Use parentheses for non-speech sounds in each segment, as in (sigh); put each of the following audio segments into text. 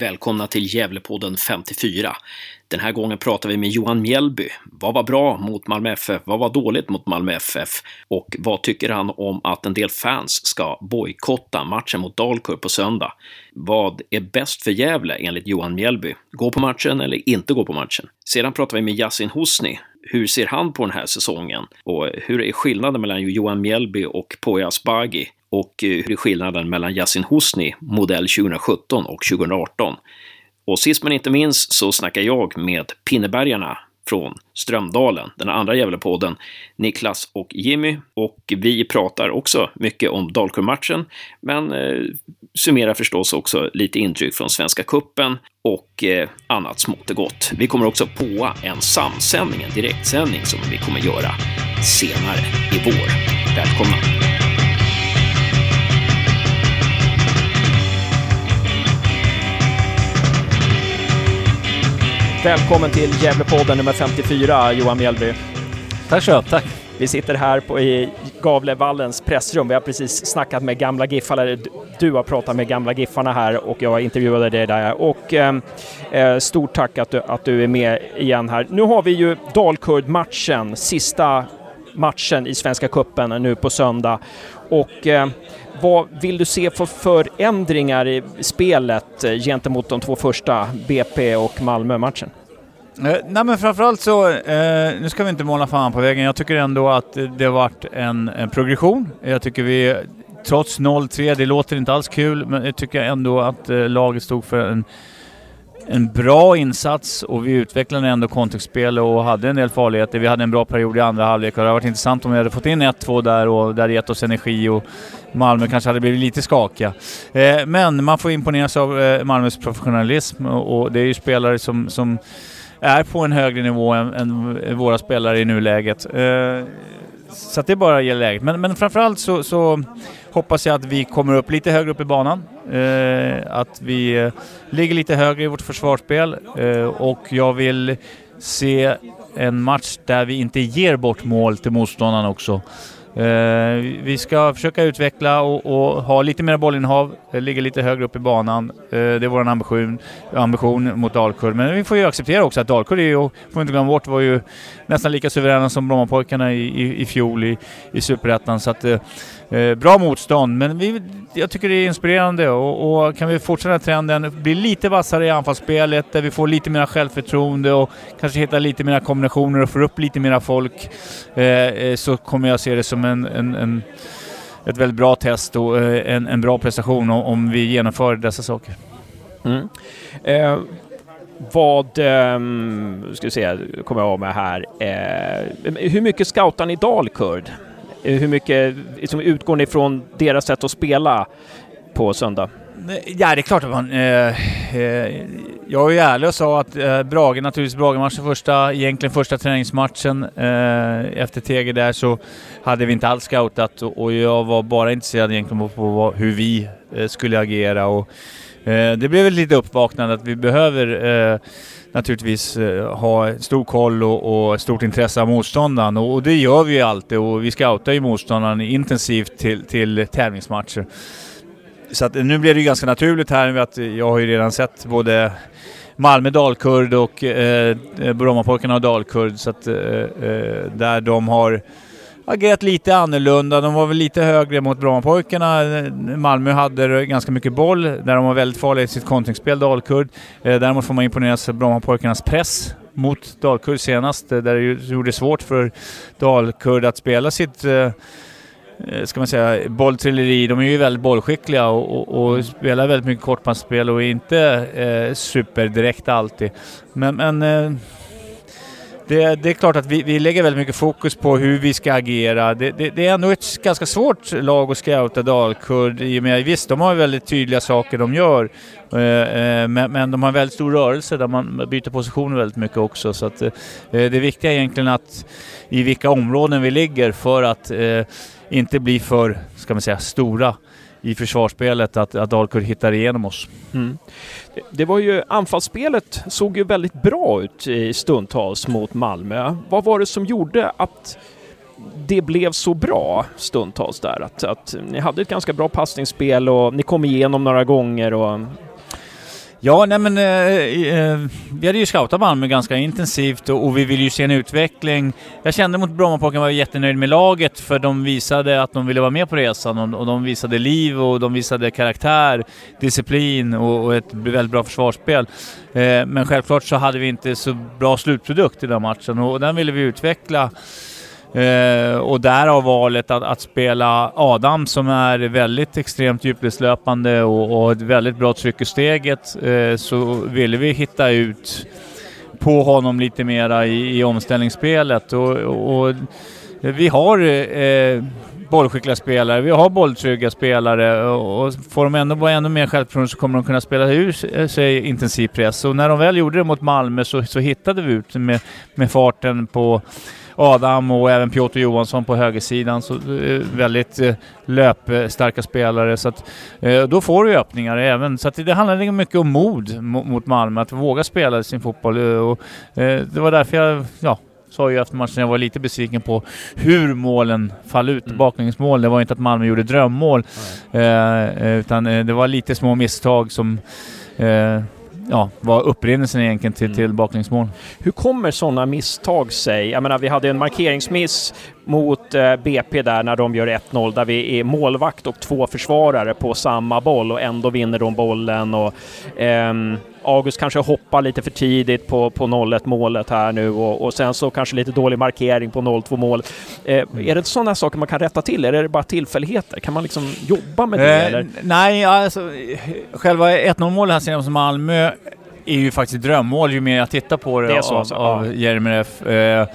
Välkomna till Gävlepodden 54. Den här gången pratar vi med Johan Mjällby. Vad var bra mot Malmö FF? Vad var dåligt mot Malmö FF? Och vad tycker han om att en del fans ska bojkotta matchen mot Dalkurd på söndag? Vad är bäst för Gävle enligt Johan Mjällby? Gå på matchen eller inte gå på matchen? Sedan pratar vi med Yasin Hosni. Hur ser han på den här säsongen? Och hur är skillnaden mellan Johan Mjällby och Poya Asbaghi? Och eh, hur är skillnaden mellan Yasin Hosni modell 2017 och 2018? Och sist men inte minst så snackar jag med Pinnebergarna från Strömdalen, den andra Gävlepodden, Niklas och Jimmy. Och vi pratar också mycket om Dalkurd-matchen, men eh, summerar förstås också lite intryck från Svenska Kuppen och eh, annat smått och gott. Vi kommer också på en samsändning, en direktsändning som vi kommer göra senare i vår. Välkomna! Välkommen till Gävlepodden nummer 54, Johan Mjällby. Tack så tack. Vi sitter här på, i Gavlevallens pressrum. Vi har precis snackat med gamla giffare. Du har pratat med gamla giffarna här och jag intervjuade dig där. Och ehm, eh, stort tack att du, att du är med igen här. Nu har vi ju Dalkurd-matchen, sista matchen i Svenska Cupen nu på söndag. Och eh, vad vill du se för förändringar i spelet eh, gentemot de två första, BP och Malmö-matchen? Eh, nej men framförallt så, eh, nu ska vi inte måla fan på vägen. Jag tycker ändå att det har varit en, en progression. Jag tycker vi, trots 0-3, det låter inte alls kul, men jag tycker ändå att eh, laget stod för en en bra insats och vi utvecklade ändå kontringsspel och hade en del farligheter. Vi hade en bra period i andra halvlek och det hade varit intressant om vi hade fått in 1-2 där och det hade gett oss energi och Malmö kanske hade blivit lite skakiga. Eh, men man får imponeras av eh, Malmös professionalism och, det är ju spelare som, som är på en högre nivå än, än våra spelare i nuläget. Eh, så att det bara gäller läget. Men, men framförallt så, så hoppas jag att vi kommer upp lite högre upp i banan. Eh, att vi eh, ligger lite högre i vårt försvarsspel eh, och jag vill se en match där vi inte ger bort mål till motståndaren också. Eh, vi ska försöka utveckla och, och, ha lite mer bollinnehav, ligga lite högre upp i banan. Eh, det är vår ambition, ambition mot Dalkurd. Men vi får ju acceptera också att Dalkurd är ju, får inte glömma bort, var ju nästan lika suveräna som Brommapojkarna i, i, i fjol i, i Superettan. Så att eh, Eh, bra motstånd, men vi, jag tycker det är inspirerande och, och, kan vi fortsätta trenden, bli lite vassare i anfallsspelet där vi får lite mer självförtroende och kanske hitta lite mer kombinationer och får upp lite mer folk eh, eh, så kommer jag se det som en, en, en ett väldigt bra test och eh, en, en bra prestation om, om, vi genomför dessa saker. Mm. Eh, vad, eh, ska vi se, kommer jag av med här. Eh, hur mycket scoutar ni Dalkurd? Eh, hur mycket liksom, utgår ni från deras sätt att spela på söndag? Ja, det är klart att man... Eh, eh, jag är ju ärlig och sa att eh, Brage, naturligtvis Brage-matchen första, egentligen första träningsmatchen eh, efter TG där så hade vi inte alls scoutat och, och jag var bara intresserad egentligen på, vad, hur vi eh, skulle agera och eh, det blev ett lite uppvaknande att vi behöver eh, naturligtvis eh, ha stor koll och, och stort intresse av motståndaren och, och, det gör vi ju alltid och vi scoutar ju motståndaren intensivt till, till tävlingsmatcher. Så att nu blir det ju ganska naturligt här att jag har ju redan sett både Malmö Dalkurd och eh, eh Brommapojkarna och Dalkurd så att eh, eh där de har agerat lite annorlunda. De var väl lite högre mot Brommapojkarna. Malmö hade ganska mycket boll, där de var väldigt farliga i sitt kontringsspel, Dalkurd. Eh, däremot får man imponeras av Brommapojkarnas press mot Dalkurd senast, eh, där det gjorde det svårt för Dalkurd att spela sitt eh, ska man säga, bolltrilleri. De är ju väldigt bollskickliga och, och, och spelar väldigt mycket kortpassspel och är inte eh, superdirekt alltid. Men, men eh, det, det, är klart att vi, vi, lägger väldigt mycket fokus på hur vi ska agera. Det, det, det är ändå ett ganska svårt lag att scouta Dalkurd i och med, visst de har väldigt tydliga saker de gör, eh, eh, men, men, de har en väldigt stor rörelse där man byter position väldigt mycket också. Så att, eh, det viktiga är egentligen att i vilka områden vi ligger för att eh, inte bli för, ska man säga, stora i försvarsspelet att, att Dalkurd hittar igenom oss. Mm. Det, det var ju, anfallsspelet såg ju väldigt bra ut i stundtals mot Malmö. Vad var det som gjorde att det blev så bra stundtals där? Att, att ni hade ett ganska bra passningsspel och ni kom igenom några gånger och Ja, nej men eh, eh, vi hade ju scoutat Malmö ganska intensivt och, och vi ville ju se en utveckling. Jag kände mot Brommapojkarna var jättenöjd med laget för de visade att de ville vara med på resan och, och de visade liv och de visade karaktär, disciplin och, och ett väldigt bra försvarsspel. Eh, men självklart så hade vi inte så bra slutprodukt i den matchen och den ville vi utveckla. Eh, och därav valet att, att, spela Adam som är väldigt extremt djupledslöpande och, och ett väldigt bra tryck i steget. Eh, så ville vi hitta ut på honom lite mera i, i omställningsspelet. Och, och, vi har eh, bollskickliga spelare, vi har bolltrygga spelare och får de ändå vara ännu mer självförtroende så kommer de kunna spela ur eh, sig intensiv press. Och när de väl gjorde det mot Malmö så, så hittade vi ut med, med farten på Adam och även Piotr Johansson på högersidan. Så eh, väldigt eh, löpstarka spelare. Så att, eh, då får du öppningar även. Så att det handlar mycket om mod mot Malmö, att våga spela sin fotboll. Och, det var därför jag ja, sa ju efter matchen jag var lite besviken på hur målen fall ut. Mm. Baklängesmål. Det var inte att Malmö gjorde drömmål. Eh, utan det var lite små misstag som eh, ja, var upprinnelsen egentligen till, mm. till baklängsmål. Hur kommer sådana misstag sig? Jag menar, vi hade en markeringsmiss mot eh, BP där när de gör 1-0 där vi är målvakt och två försvarare på samma boll och ändå vinner de bollen. Och, ehm, August kanske hoppar lite för tidigt på, på 0-1 målet här nu och, och, sen så kanske lite dålig markering på 0-2 målet. Eh, mm. Är det sådana saker man kan rätta till? Eller är det bara tillfälligheter? Kan man liksom jobba med det? Eh, eller? Nej, alltså själva 1-0 målet här senast Malmö är ju faktiskt drömmål ju mer jag tittar på det, det av, alltså. av ja. Jeremejeff. Eh,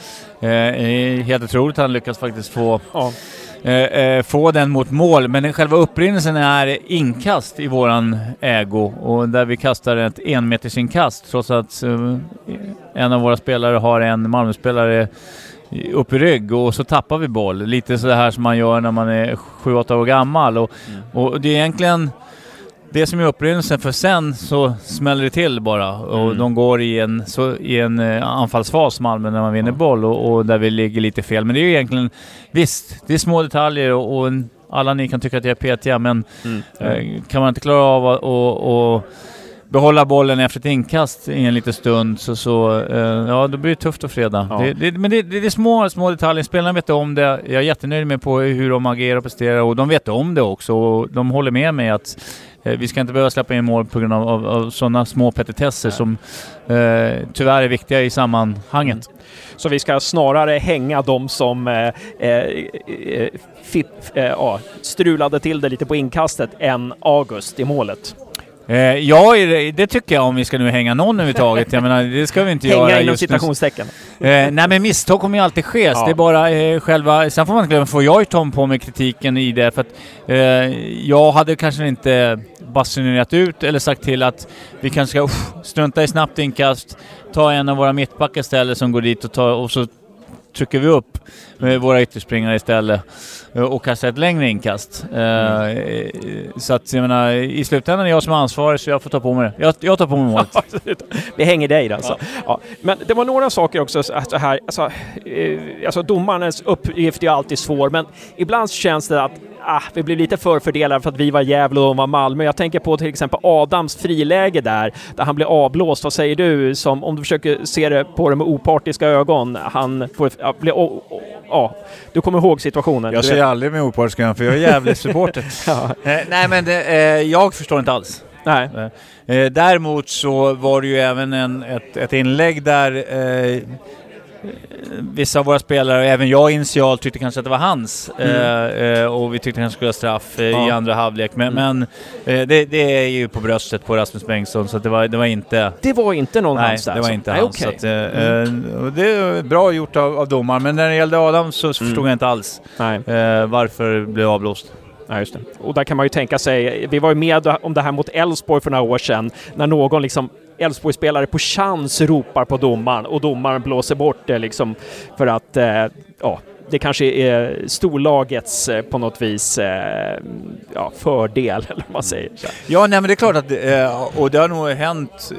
eh, helt otroligt han lyckas faktiskt få ja. Eh, eh, få den mot mål. Men själva upprinnelsen är inkast i våran ägo och där vi kastar ett enmetersinkast trots att eh, en av våra spelare har en Malmöspelare upp i rygg och så tappar vi boll. Lite så här som man gör när man är 7-8 år gammal. Och, mm. och det är egentligen det som är upprinnelsen för sen så smäller det till bara och mm. de går i en, så, i en uh, anfallsfas Malmö när man vinner ja. boll och, och, där vi ligger lite fel. Men det är ju egentligen, visst, det är små detaljer och, och en, alla ni kan tycka att jag är petiga men mm. uh, kan man inte klara av att och, behålla bollen efter ett inkast i en liten stund så, så uh, ja, då blir det tufft att freda. Ja. Det, det, men det, det, är små, små detaljer. Spelarna vet om det. Jag är jättenöjd med på hur de agerar och presterar och de vet om det också och de håller med mig att Eh, vi ska inte behöva släppa in mål på grund av, av, av sådana små petitesser som eh, tyvärr är viktiga i sammanhanget. Mm. Så vi ska snarare hänga de som eh, eh, eh fipp, eh, strulade till det lite på inkastet än August i målet? Eh, ja, det tycker jag om vi ska nu hänga någon överhuvudtaget. Jag menar, det ska vi inte hänga göra Hänga inom citationstecken. Eh, nej men misstag kommer ju alltid ske. Ja. Det är bara eh, själva... Sen får man inte glömma, får jag ju ta på mig kritiken i det för att eh, jag hade kanske inte basunerat ut eller sagt till att vi kanske ska uff, strunta i snabbt inkast, ta en av våra mittbackar istället som går dit och, tar, och så trycker vi upp med våra ytterspringare istället eh, och kastar ett längre inkast. Mm. Uh, så att jag menar, i slutändan är det jag som är ansvarig så jag får ta på mig det. Jag, jag tar på mig målet. (laughs) Vi hänger dig alltså. Ja. ja. Men det var några saker också så här, alltså, eh, alltså domarens uppgift är alltid svår, men ibland känns det att ah, vi blev lite förfördelade för att vi var Gävle och de var Malmö. Jag tänker på till exempel Adams friläge där, där han blir avblåst. Vad säger du, som, om du försöker se det på det med opartiska ögon? Han får, ja, bli, oh, oh, ja, du kommer ihåg situationen? Jag ser aldrig med opartiska ögon, för jag är Gävle-supporter. (laughs) ja. eh, nej, men det, eh, jag förstår inte alls. Nej. Eh, däremot så var det ju även en, ett, ett inlägg där eh, vissa av våra spelare, och även jag initialt, tyckte kanske att det var hans. Mm. Eh, eh och vi tyckte han skulle ha straff eh, ja. i andra halvlek. Men, mm. men det, det, är ju på bröstet på Rasmus Bengtsson, så det var, det var inte... Det var inte någon nej, hans där? det var inte Nej, hans. Okay. Att, mm. det är bra gjort av, av domaren, men när det gällde Adam så, så förstod mm. jag inte alls varför det blev avblåst. Ja, just det. Och där kan man ju tänka sig, vi var ju med om det här mot Elfsborg för några år sedan, när någon liksom Elfsborgsspelare på chans ropar på domaren och domaren blåser bort det liksom för att, eh, ja, det kanske är storlagets eh, på något vis eh, ja, fördel, (laughs) eller vad man säger. Så. Ja, nej men det är klart att, och det har nog hänt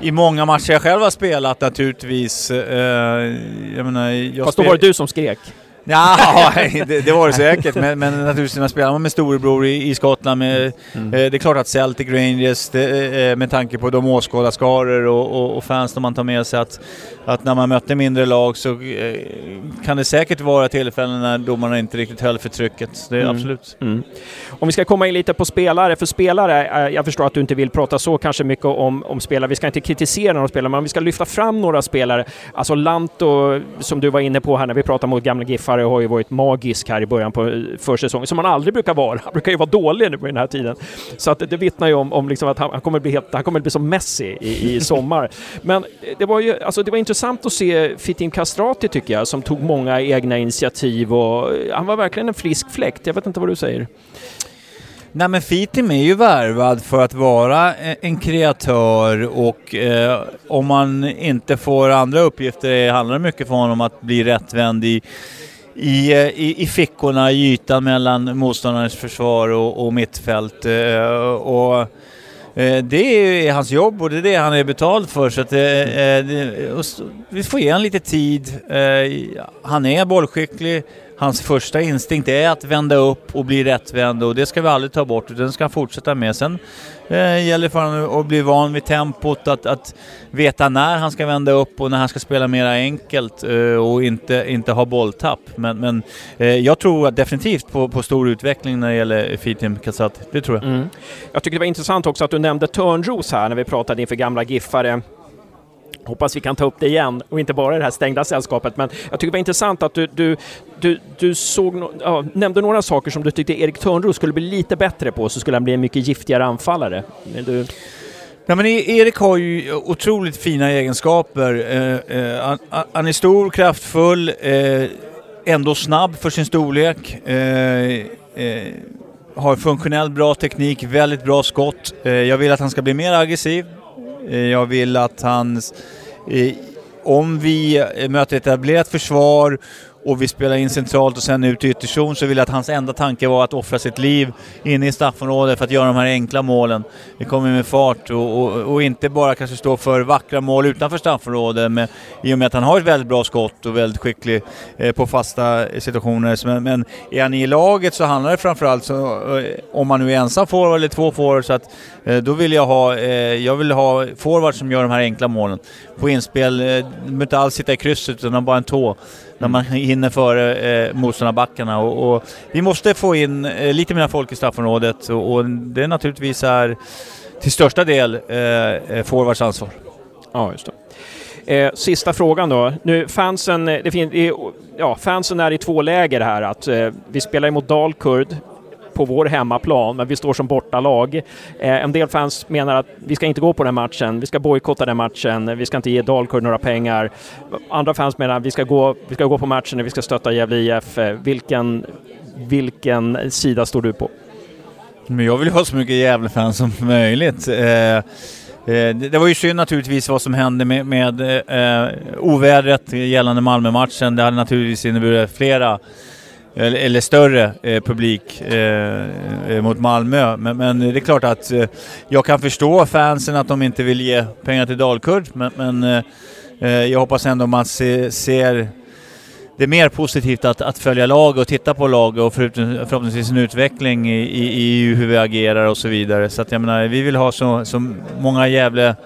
i många matcher jag själv har spelat naturligtvis. Jag menar, jag Fast då var det du som skrek? Ja, (laughs) det, det var det säkert. Men, men naturligtvis när man spelar med storebror i, i Skottland med, mm. eh, det är klart att Celtic Rangers, det, eh, med tanke på de åskådarskaror och, och, och, fans som man tar med sig, att, att när man mötte mindre lag så eh, kan det säkert vara tillfällen när domarna inte riktigt höll för trycket. Det är mm. absolut. Mm. Om vi ska komma in lite på spelare, för spelare, eh, jag förstår att du inte vill prata så kanske mycket om, om spelare, vi ska inte kritisera några spelare, men om vi ska lyfta fram några spelare, alltså Lanto, som du var inne på här när vi pratade mot gamla Giffare, har ju varit magisk här i början på eh, försäsongen, som han aldrig brukar vara. Han brukar ju vara dålig nu på den här tiden. Så att det vittnar ju om, om liksom att han, han, kommer bli helt, han kommer bli som Messi i, i (laughs) sommar. men det var ju, alltså det var intressant att se Fitim Kastrati tycker jag, som tog många egna initiativ och han var verkligen en frisk fläkt. Jag vet inte vad du säger? Nej men Fitim är ju värvad för att vara en kreatör och eh, om man inte får andra uppgifter handlar det mycket för honom att bli rättvänd i, i, eh, i, i fickorna, i ytan mellan motståndarens försvar och, och mittfält. Eh, och, eh, det är hans jobb och det är det han är betald för. Så att, eh, eh det, vi får ge honom lite tid. Eh, han är bollskicklig hans första instinkt är att vända upp och bli rättvänd och det ska vi aldrig ta bort utan det ska han fortsätta med. Sen eh, gäller det för honom att bli van vid tempot, att, att veta när han ska vända upp och när han ska spela mera enkelt eh, och inte, inte ha bolltapp. Men, men eh, jag tror definitivt på, på stor utveckling när det gäller Fitim Kasati, Det tror jag. Mm. Jag tycker det var intressant också att du nämnde Törnros här när vi pratade inför gamla Giffare. Hoppas vi kan ta upp det igen och inte bara i det här stängda sällskapet. Men jag tycker det var intressant att du, du, du, du såg no ja, nämnde några saker som du tyckte Erik Törnros skulle bli lite bättre på, så skulle han bli en mycket giftigare anfallare. Du... Ja, men e- Erik har ju otroligt fina egenskaper. Eh, eh, han, är stor, kraftfull, eh, ändå snabb för sin storlek. Eh, eh, har funktionellt bra teknik, väldigt bra skott. Eh, jag vill att han ska bli mer aggressiv. Eh, jag vill att han eh, om vi möter ett etablerat försvar och vi spelar in centralt och sen ut i ytterzon så vill jag att hans enda tanke var att offra sitt liv inne i straffområdet för att göra de här enkla målen. Det kommer med fart och, och, och, inte bara kanske stå för vackra mål utanför straffområdet med, i och med att han har ett väldigt bra skott och väldigt skicklig eh, på fasta situationer. Men, men är han i laget så handlar det framförallt så, eh, om man nu är ensam forward eller två forwards, så att eh, då vill jag ha, eh, jag vill ha forwards som gör de här enkla målen. På inspel, eh, de behöver inte alls sitta i krysset utan bara en tå när man hinner före eh, motståndarbackarna. Och, och, vi måste få in eh, lite mer folk i straffområdet och, och det naturligtvis är till största del eh, eh forwards ansvar. Ja, just det. Eh, sista frågan då. Nu, fansen, eh, det fin, ja, fansen är i två läger här. Att, eh, vi spelar mot Dalkurd på vår hemmaplan, men vi står som bortalag. Eh, en del fans menar att vi ska inte gå på den matchen, vi ska bojkotta den matchen, vi ska inte ge Dalkurd några pengar. Andra fans menar att vi ska gå, vi ska gå på matchen, vi ska stötta Gävle IF. Eh, vilken, vilken sida står du på? Men jag vill ha så mycket Gävle-fans som möjligt. Eh, eh det var ju synd naturligtvis vad som hände med, med eh, eh ovädret gällande Malmö-matchen. Det hade naturligtvis inneburit flera eller, eller större eh, publik eh, eh, mot Malmö. Men, men, det är klart att eh, jag kan förstå fansen att de inte vill ge pengar till Dalkurd, men, men eh, eh jag hoppas ändå man se, ser det är mer positivt att, att följa lag och titta på lag och förhoppningsvis en utveckling i, i, i, hur vi agerar och så vidare. Så att jag menar, vi vill ha så, så många jävla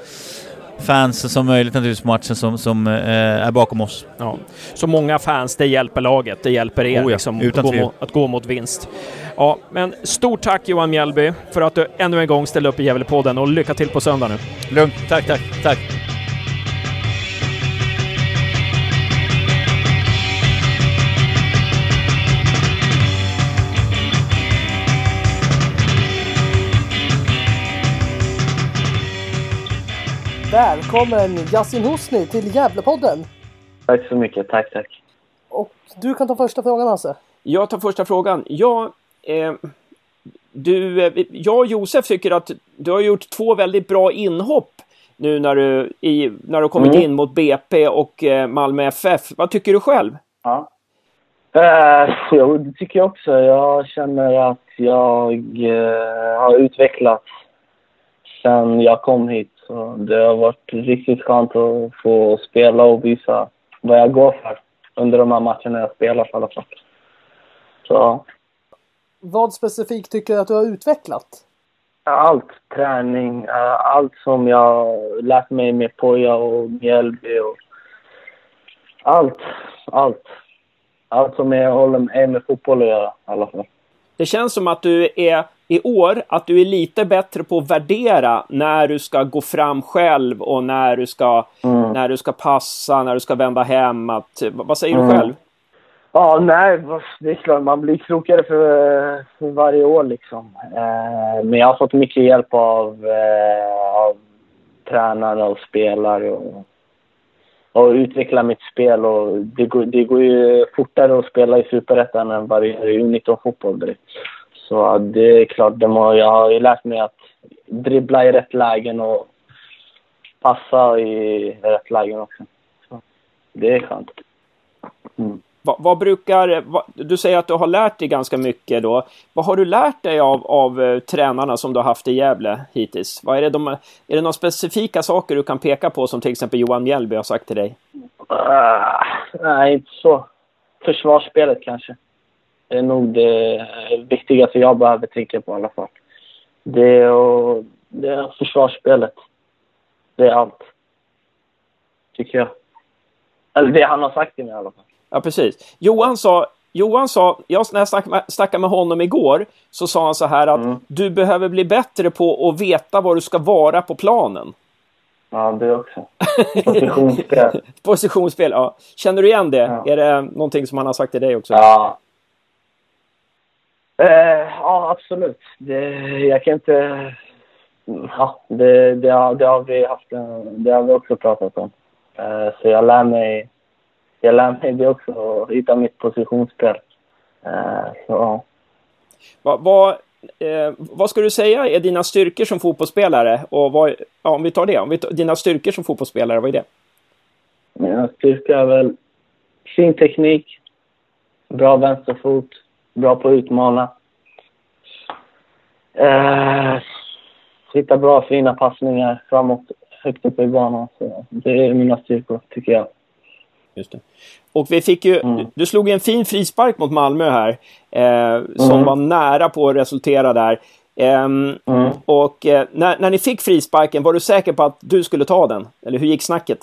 fans som möjligt naturligtvis på matchen som, som eh, är bakom oss. Ja. Så många fans, det hjälper laget, det hjälper er oh ja, liksom, att, gå mot, att, gå mot, vinst. Ja, men stort tack Johan Mjällby för att du ännu en gång ställde upp i Gävlepodden och lycka till på söndag nu. Lugnt, tack, tack, tack. Välkommen Yasin Hosni till Gävlepodden! Tack så mycket, tack tack. Och du kan ta första frågan Hasse. Jag tar första frågan. Ja, eh, du, eh, jag och Josef tycker att du har gjort två väldigt bra inhopp nu när du, i, när du kommit mm. in mot BP och eh, Malmö FF. Vad tycker du själv? Ja. Uh, jo, det tycker jag också. Jag känner att jag uh, har utvecklats sen jag kom hit. Så det har varit riktigt skönt att få spela och visa vad jag går för. under de här matcherna jag spelat i alla fall. Så Vad specifikt tycker du att du har utvecklat? allt, träning, eh, allt som jag lärt mig med Poja och Mjällby och allt, allt. Allt som är, håller är med fotboll att göra i alla fall. Det känns som att du är i år att du är lite bättre på att värdera när du ska gå fram själv och när du ska, Mm. när du ska passa, när du ska vända hem. Att, vad säger du Mm. själv? Ja, nej, det är klart man blir klokare för, för varje år liksom. Eh, men jag har fått mycket hjälp av, eh, av tränare och spelare och, och utveckla mitt spel. Och det, går, det går ju fortare att spela i Superettan än vad det gör i U19-fotboll direkt. Så det är klart, det må, jag har ju lärt mig att dribbla i rätt lägen och passa i rätt lägen också. Så det är skönt. Mm. Vad, vad brukar, vad, du säger att du har lärt dig ganska mycket då. Vad har du lärt dig av, av eh, tränarna som du har haft i Gävle hittills? Vad är, det de, är det några specifika saker du kan peka på som till exempel Johan Mjällby har sagt till dig? Ah, nej, inte så. Försvarsspelet kanske. Det är nog det viktigaste jag behöver tänka på i alla fall. Det är, och, det är försvarsspelet. Det är allt. Tycker jag. Eller det han har sagt till mig i alla fall. Ja, precis. Johan sa, Johan sa, jag, när jag snack- snackade med honom igår, så sa han så här att Mm. du behöver bli bättre på att veta var du ska vara på planen. Ja, det också. Positionsspel. (laughs) Positionsspel, ja. Känner du igen det? Ja. Är det någonting som han har sagt till dig också? Ja. Eh, ja, absolut. Det, jag kan inte... Ja, det, det, har, det, har vi haft, det har vi också pratat om. Eh, så jag lär mig, jag lär mig det också, att hitta mitt positionsspel. Eh, så, ja. Vad, vad, eh, vad ska du säga är dina styrkor som fotbollsspelare? Och vad, ja, om vi tar det, om vi tar, dina styrkor som fotbollsspelare, vad är det? Mina styrka är väl fin teknik, bra vänsterfot, bra på att utmana. Eh, hitta bra fina passningar framåt, högt upp i banan. Så det är mina styrkor, tycker jag. Just det. Och vi fick ju, Mm. du slog en fin frispark mot Malmö här, eh, som Mm. var nära på att resultera där. Ehm, Mm. Och eh, när, när ni fick frisparken, var du säker på att du skulle ta den? Eller hur gick snacket?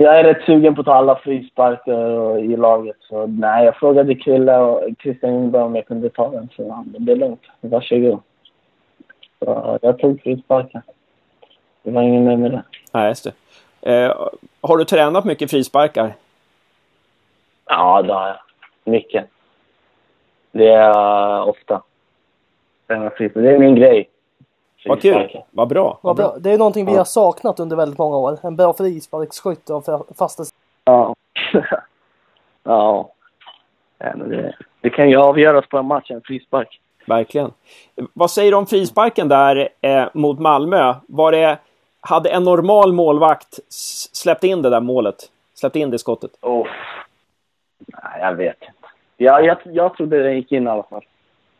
Jag är rätt sugen på att ta alla frisparkar i laget. Så nej, jag frågade Krille och Christian Ljungberg om jag kunde ta den. Så han det är lugnt. Varsågod. Så jag tog frisparken. Det var ingen mer med det. Nej, just det. Eh, har du tränat mycket frisparkar? Ja, det har jag. Mycket. Det är uh, ofta. Det är min grej. Vad kul! Vad bra! Vad bra. Det är någonting vi har saknat under väldigt många år. En bra frisparksskytt av fa- fasta... Ja. (laughs) ja. ja men det, det kan ju avgöras på en match, en frispark. Verkligen. Vad säger du om frisparken där eh, mot Malmö? Var det, hade en normal målvakt släppt in det där målet? Släppt in det skottet? Oh. Nej, jag vet inte. Ja, jag, jag trodde den gick in i alla fall.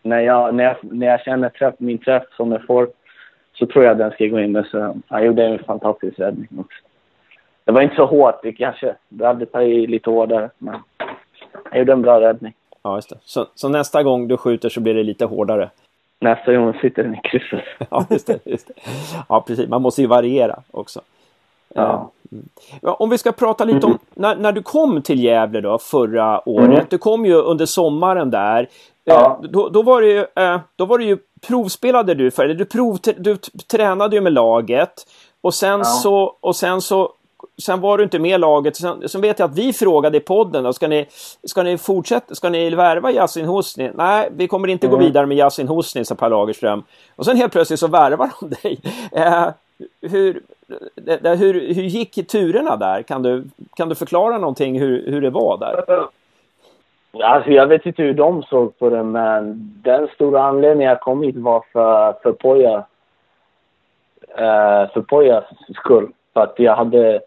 När jag, när jag, när jag känner träff, min träff som jag får så tror jag den ska gå in. Men så, jag gjorde en fantastisk räddning också. Det var inte så hårt. Det kanske det hade tagit lite hårdare. Men jag gjorde en bra räddning. Ja, just det. Så, så nästa gång du skjuter så blir det lite hårdare? Nästa gång sitter den i krysset. (laughs) Ja, just det. Just det. Ja, precis. Man måste ju variera också. Ja. Ja, Om vi ska prata lite om (clears throat) när, när du kom till Gävle då förra året. Mm. Du kom ju under sommaren där. Ja. Eh, Då, då var det ju, eh, då var det ju provspelade du för eller du, prov, du tränade ju med laget och sen Ja. så och sen så Sen var du inte med laget. Sen, sen vet jag att vi frågade i podden då, ska ni, ska ni fortsätta, ska ni värva Yasin Hosni? Nej, vi kommer inte gå Mm. vidare med Yasin Hosni, sa Per Lagerström. Och sen helt plötsligt så värvar de dig. Eh, hur, det, hur, hur gick turerna där? Kan du, kan du förklara någonting hur, hur det var där? Alltså, jag vet inte hur de såg på det, men den stora anledningen jag kom hit var för, för Poja. Uh, eh, för Pojas skull. För att jag hade...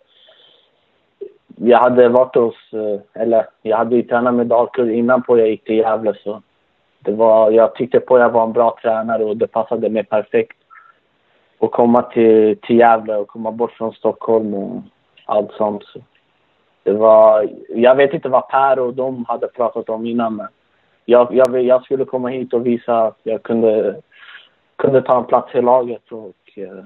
Jag hade varit hos... Eh, eller jag hade ju tränat med Dalkurd innan Poja gick till Gävle. Så det var, jag tyckte Poja var en bra tränare och det passade mig perfekt. Att komma till, till Gävle och komma bort från Stockholm och allt sånt. Så det var, jag vet inte vad Per och de hade pratat om innan, men jag, jag, jag skulle komma hit och visa att jag kunde, kunde ta en plats i laget. Och, eh,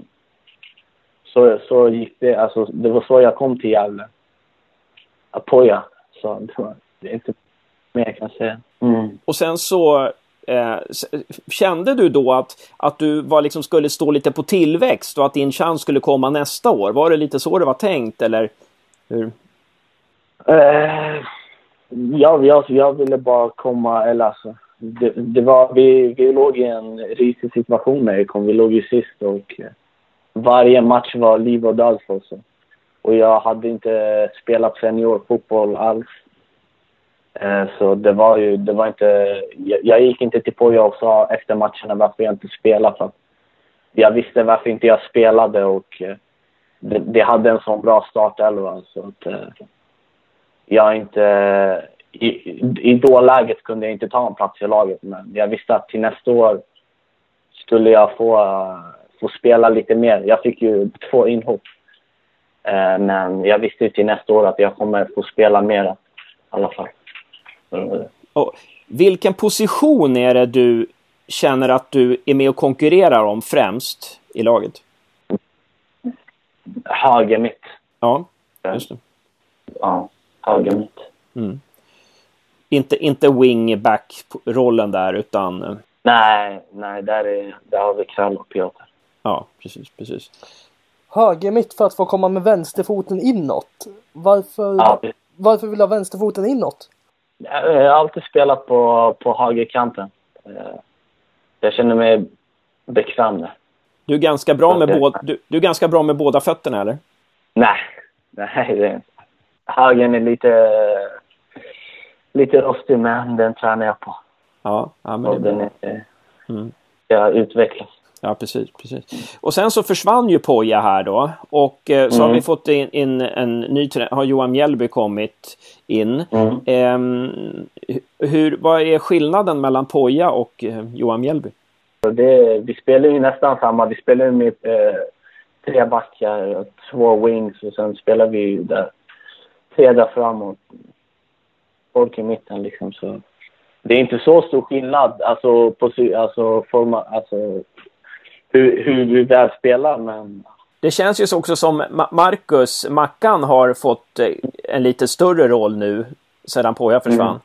så, så gick det. Alltså, det var så jag kom till Gävle. Apoya. Så det, var, det är inte mer jag kan säga. Mm. Och sen så eh, kände du då att, att du var liksom skulle stå lite på tillväxt och att din chans skulle komma nästa år? Var det lite så det var tänkt eller hur? Uh, ja, jag, jag ville bara komma, eller alltså, det, det, var, vi, vi låg i en risig situation när vi kom. Vi låg ju sist och eh, varje match var liv och död för oss. Och jag hade inte spelat seniorfotboll alls. Eh, så det var ju, det var inte, jag, jag gick inte till Poja och sa efter matcherna varför jag inte spelade. För jag visste varför inte jag spelade och det, det hade en sån bra startelva. Så att, jag inte... I, I dåläget kunde jag inte ta en plats i laget, men jag visste att till nästa år skulle jag få, få spela lite mer. Jag fick ju två inhopp. Eh, men jag visste till nästa år att jag kommer få spela mer i alla fall. Och vilken position är det du känner att du är med och konkurrerar om främst i laget? Höger mitt. Ja, just det. Ja höger mitt. Mm. Inte, inte wingback-rollen där utan... Eh, nej, nej där, är, där har vi Krall och Piotr. Ja, precis, precis. Höger mitt för att få komma med vänsterfoten inåt. Varför, ja. varför vill du ha vänsterfoten inåt? Jag har alltid spelat på, på högerkanten. Eh, jag känner mig bekväm där. Du är ganska bra med, båda, du, du är ganska bra med båda fötterna eller? Nej, (laughs) nej det är inte högen är lite, lite rostig, men den tränar jag på. Ja, ja men det är bra. Den är, mm. Jag utvecklas. Ja, precis, precis. Och sen så försvann ju Poja här då. Och eh, så mm. har vi fått in, in en ny har Johan Mjällby kommit in. Mm. Eh, hur, vad är skillnaden mellan Poja och eh, Johan Mjällby? Det, vi spelar ju nästan samma. Vi spelar med eh, tre backar och två wings och sen spelar vi där tre där framåt. Folk i mitten liksom så. Det är inte så stor skillnad alltså på alltså, forma, alltså hur, hur vi väl spelar men det känns ju också som Marcus, Mackan, har fått eh, en lite större roll nu sedan Poja försvann.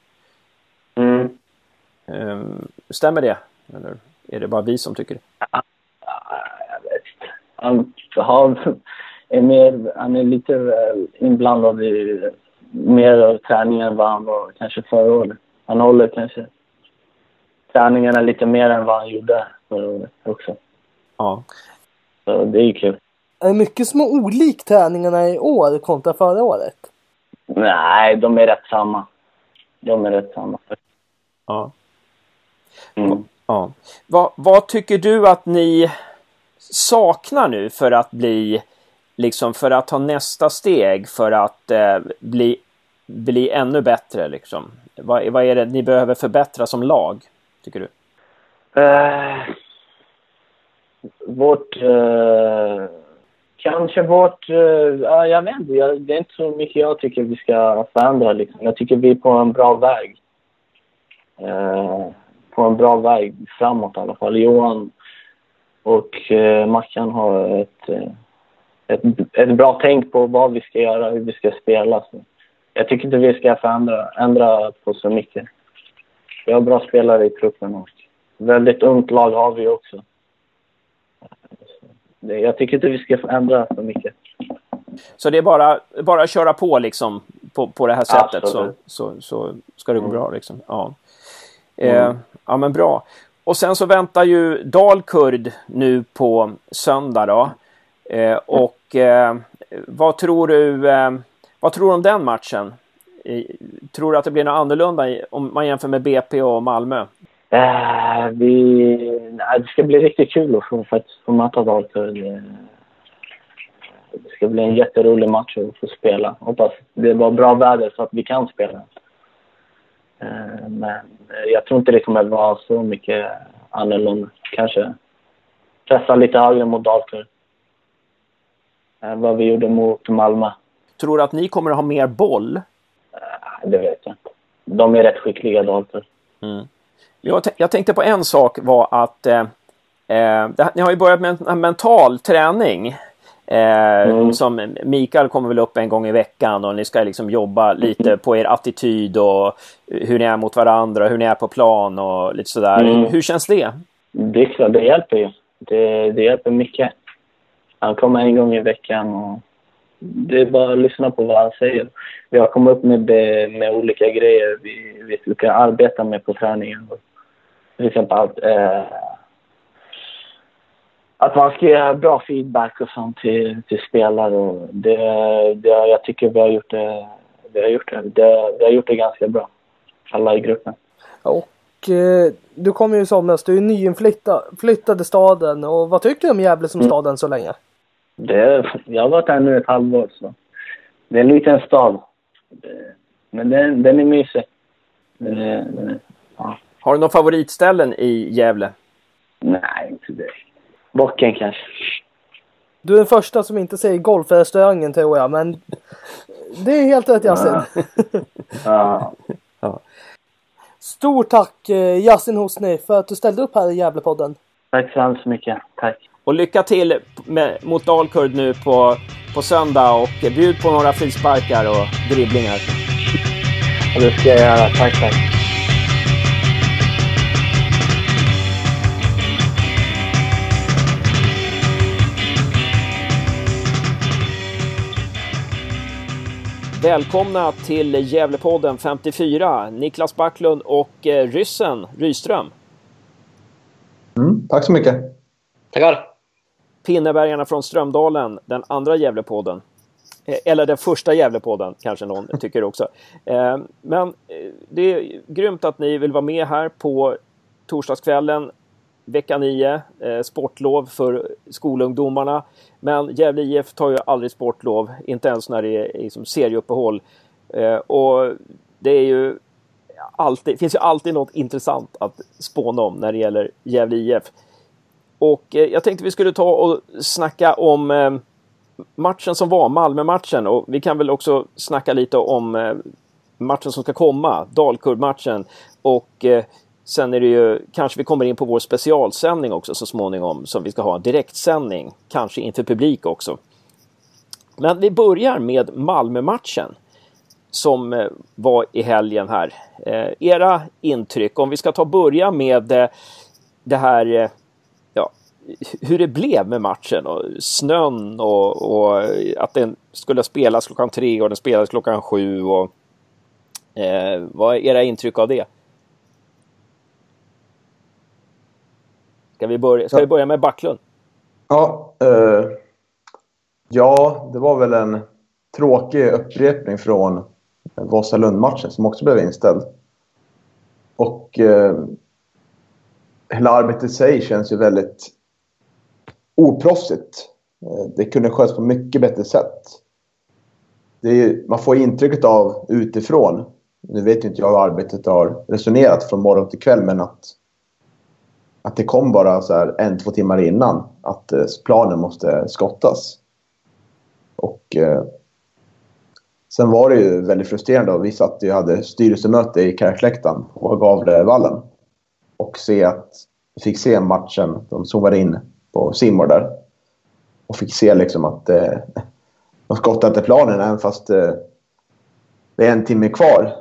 Mm. Mm. Stämmer det? Eller är det bara vi som tycker det? Ja, jag vet Han har är mer, han är lite inblandad i mer av träningen än vad han var kanske förra året. Han håller kanske träningarna lite mer än vad han gjorde förra året också. Ja. Så det är ju kul. Är det mycket som är olikt träningarna i år kontra förra året? Nej, de är rätt samma. De är rätt samma. Ja. Mm. ja. Vad, vad tycker du att ni saknar nu för att bli liksom för att ta nästa steg för att eh, bli, bli ännu bättre liksom? Vad, vad är det ni behöver förbättra som lag, tycker du? Eh, vårt... Eh, kanske vårt... Uh, jag vet inte. Jag, det är inte så mycket jag tycker vi ska förändra. Liksom. Jag tycker vi är på en bra väg. Eh, på en bra väg framåt i alla fall. Johan och eh, Mackan har ett ett, ett bra tänk på vad vi ska göra, hur vi ska spela. Så jag tycker inte vi ska förändra, ändra på så mycket. Vi har bra spelare i truppen och väldigt ungt lag har vi också. Det, jag tycker inte vi ska ändra så mycket. Så det är bara, bara att köra på liksom på, på det här sättet så, så, så ska det gå mm. bra liksom. Ja. Eh, mm. ja men bra. Och sen så väntar ju Dalkurd nu på söndag då. Eh, och eh, vad tror du eh, vad tror du om den matchen? Tror du att det blir något annorlunda om man jämför med BP och Malmö? Äh, vi, nej, det ska bli riktigt kul att få, faktiskt få möta Dalkurd. Det ska bli en jätterolig match att få spela. Hoppas det var bra väder så att vi kan spela. Eh, men jag tror inte det kommer vara så mycket annorlunda. Kanske pressa lite högre mot Dalkurd än vad vi gjorde mot Malmö. Tror du att ni kommer att ha mer boll? Det vet jag inte. De är rätt skickliga Dalkurd. Mm. Jag, jag, tänkte på en sak var att eh, eh, ni har ju börjat med en mental träning. Eh, mm. Som Mikael kommer väl upp en gång i veckan och ni ska liksom jobba lite på er attityd och hur ni är mot varandra, hur ni är på plan och lite sådär. Mm. Hur känns det? Det är klart, det hjälper ju. Det, det hjälper mycket. Han kommer en gång i veckan och det är bara att lyssna på vad han säger. Vi har kommit upp med, med olika grejer vi, vi ska arbeta med på träningen. Till exempel att, eh, att man ska ge bra feedback och sånt till, till spelare. Och det, det, jag tycker vi har gjort det, vi har gjort det, det, vi har gjort det ganska bra. Alla i gruppen. Och eh, du kom ju i somras, du är nyinflyttad i staden. Och vad tycker du om Gävle som mm. stad än så länge? Det, jag har varit här nu ett halvår så. Det är en liten stad. Men den, den är mysig. Den är, den är, ja. Har du några favoritställen i Gävle? Nej, inte det. Bocken kanske. Du är den första som inte säger golfrestaurangen tror jag, men det är helt rätt Yasin. (laughs) Ja. ja. Stort tack eh, Yasin Hosni för att du ställde upp här i Gävlepodden. Tack så hemskt mycket. Tack. Och lycka till med, mot Dalkurd nu på, på söndag och bjud på några frisparkar och dribblingar. Ja, det ska jag göra. Tack, tack. Välkomna till Gävlepodden 54, Niklas Backlund och eh, ryssen Ryström. Mm, tack så mycket. Tackar. Pinnebergarna från Strömdalen, den andra Gävlepodden. Eh, eller den första Gävlepodden kanske någon (laughs) tycker också. Eh, men eh, det är grymt att ni vill vara med här på torsdagskvällen vecka 9, sportlov för skolungdomarna. Men Gävle IF tar ju aldrig sportlov, inte ens när det är liksom serieuppehåll. och det är ju alltid, finns ju alltid något intressant att spåna om när det gäller Gävle IF. Och eh, jag tänkte vi skulle ta och snacka om eh, matchen som var, Malmö-matchen. Och vi kan väl också snacka lite om eh, matchen som ska komma, Dalkurd-matchen. Och eh, sen är det ju, kanske vi kommer in på vår specialsändning också så småningom, som vi ska ha en direktsändning, kanske inför publik också. Men vi börjar med Malmö-matchen som eh, var i helgen här. Eh, era intryck, om vi ska ta börja med det här hur det blev med matchen och snön och, och, att den skulle spelas klockan tre och den spelades klockan sju. Och, eh, vad är era intryck av det? Ska vi börja, ska vi börja med Backlund? Ja, eh, ja, det var väl en tråkig upprepning från Vasalund-matchen som också blev inställd. Och eh, hela arbetet i sig känns ju väldigt oproffsigt. Eh, det kunde skötas på mycket bättre sätt. Är, man får intrycket av utifrån, nu vet ju inte jag hur arbetet har resonerat från morgon till kväll, men att, att det kom bara så här en, två timmar innan att eh, planen måste skottas. Och eh, sen var det ju väldigt frustrerande. Och vi satt ju hade styrelsemöte i Kärrsläktan på Gavlevallen. Och se att, fick se matchen. De zoomade in på Simor där. Och fick se liksom att eh, de skottade inte planen även fast eh, det är en timme kvar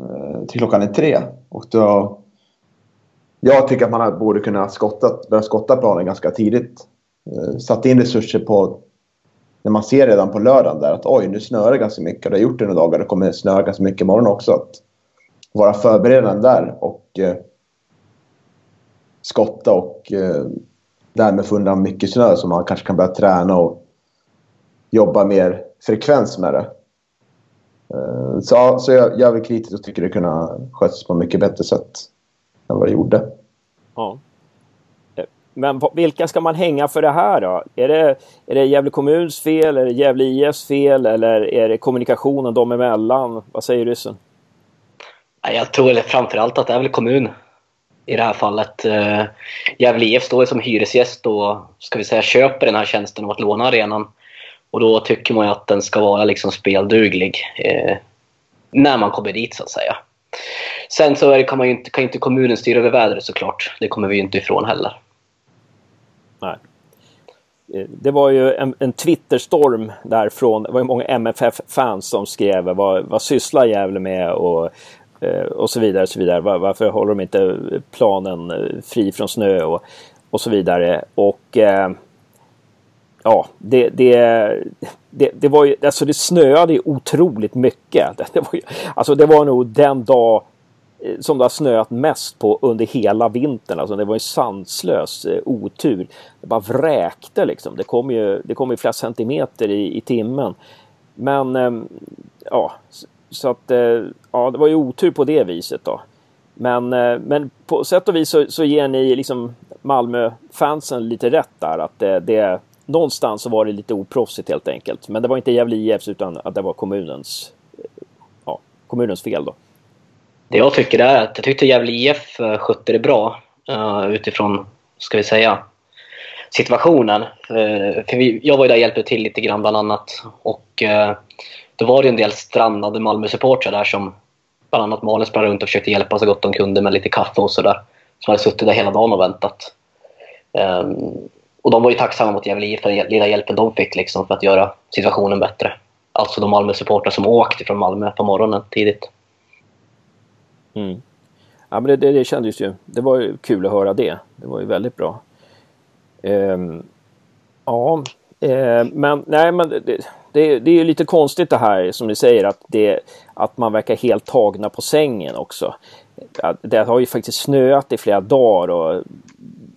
eh, till klockan är tre. Och då, jag tycker att man borde kunna skottat, börja skotta planen ganska tidigt. Eh, satt in resurser på när man ser redan på lördagen där att oj, nu snöar det ganska mycket. Det har gjort det några dagar. och Det kommer snöa ganska mycket imorgon också. Att vara förberedande där och eh, skotta och eh, därmed få undan mycket snö så man kanske kan börja träna och jobba mer frekvens med det. Eh, så, så jag, jag är väl kritisk och tycker det kunde skötas på ett mycket bättre sätt än vad det gjorde. Ja. Eh, men vilka ska man hänga för det här då? Är det, är det Gävle kommuns fel, är det Gävle IFs fel eller är det kommunikationen dem emellan? Vad säger ryssen? Jag tror framförallt att det är väl kommun i det här fallet. Eh, Gävle IF står som hyresgäst och ska vi säga, köper den här tjänsten av att låna arenan. Och då tycker man ju att den ska vara liksom spelduglig eh, när man kommer dit så att säga. Sen så det, kan, man ju inte, kan inte kommunen styra över vädret såklart. Det kommer vi ju inte ifrån heller. Nej. Eh, det var ju en, en Twitterstorm därifrån. Det var ju många MFF-fans som skrev vad, vad sysslar Gävle med och, Eh, och så vidare. Och så vidare. Varför håller de inte planen eh, fri från snö och, och så vidare. Och eh, ja, det, det, det, det, var ju, alltså det snöade ju otroligt mycket. (laughs) Det var ju, alltså det var nog den dag eh, som det har snöat mest på under hela vintern. Alltså det var en sanslös otur. Det bara vräkte liksom. Det kom ju, det kom ju flera centimeter i, i timmen. Men eh, ja, så att eh, ja, det var ju otur på det viset då. Men, eh, men på sätt och vis så, så ger ni liksom Malmö-fansen lite rätt där. Att det, det, någonstans så var det lite oproffsigt helt enkelt. Men det var inte Gävle IFs utan att det var kommunens, ja, kommunens fel då. Det jag tycker är att jag tyckte Gävle IF eh, skötte det bra uh, utifrån, ska vi säga, situationen. Uh, för vi, jag var ju där och hjälpte till lite grann bland annat. Och uh, då var det en del strandade Malmö-supportrar där som bland annat Malin sprang runt och försökte hjälpa så gott de kunde med lite kaffe och sådär. Som hade suttit där hela dagen och väntat. Um, och de var ju tacksamma mot Gävle IF för den lilla hjälpen de fick liksom, för att göra situationen bättre. Alltså de Malmö-supportrar som åkte från Malmö på morgonen tidigt. Mm. Ja, men det, det, det kändes ju. Det var ju kul att höra det. Det var ju väldigt bra. Um, ja, eh, men nej, men det, det, det är ju lite konstigt det här som ni säger att, det, att man verkar helt tagna på sängen också. Det har ju faktiskt snöat i flera dagar och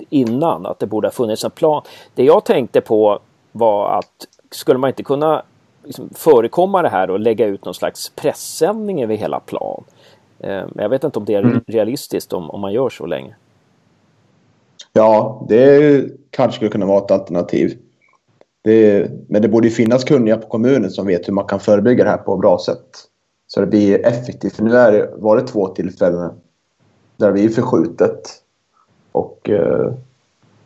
innan att det borde ha funnits en plan. Det jag tänkte på var att skulle man inte kunna liksom förekomma det här och lägga ut någon slags pressändning över hela plan? Eh, men jag vet inte om det är mm. realistiskt om, om man gör så länge. Ja, det kanske skulle kunna vara ett alternativ. Det, men det borde ju finnas kunniga på kommunen som vet hur man kan förebygga det här på ett bra sätt. Så det blir effektivt. För nu är det, var det två tillfällen där vi är förskjutet. Och eh,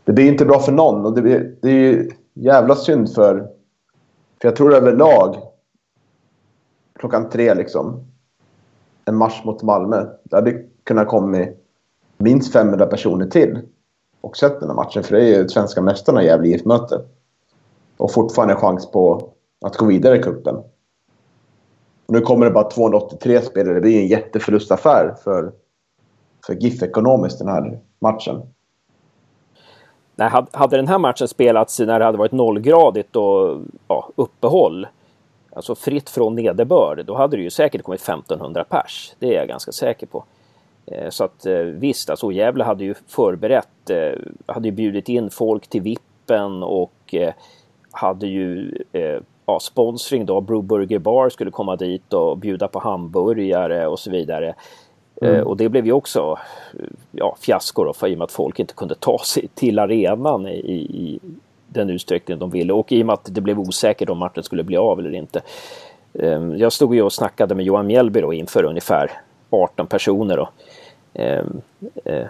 det blir inte bra för någon. Och det, blir, det är ju jävla synd för... För jag tror överlag klockan tre liksom en match mot Malmö. Det hade kunnat komma minst 500 personer till och sett den här matchen. För det är ju svenska mästarna i Gävle IF-möte. Och fortfarande chans på att gå vidare i cupen. Nu kommer det bara 283 spelare. Det blir en jätteförlustaffär för, för GIF ekonomiskt den här matchen. Nej, hade den här matchen spelats när det hade varit nollgradigt och ja, uppehåll alltså fritt från nederbörd, då hade det ju säkert kommit 1500 pers. Det är jag ganska säker på. Eh, så att eh, visst, alltså Gävle hade ju förberett, eh, hade ju bjudit in folk till Vippen och hade ju ja, sponsring då. Brewburger Bar skulle komma dit och bjuda på hamburgare och så vidare. Mm. Och det blev ju också ja, fiasko då, för i och med att folk inte kunde ta sig till arenan i, i, den utsträckning de ville. Och i och med att det blev osäkert om matchen skulle bli av eller inte. Ehm, jag stod ju och snackade med Johan Mjällby då inför ungefär 18 personer. Då. Ehm, eh,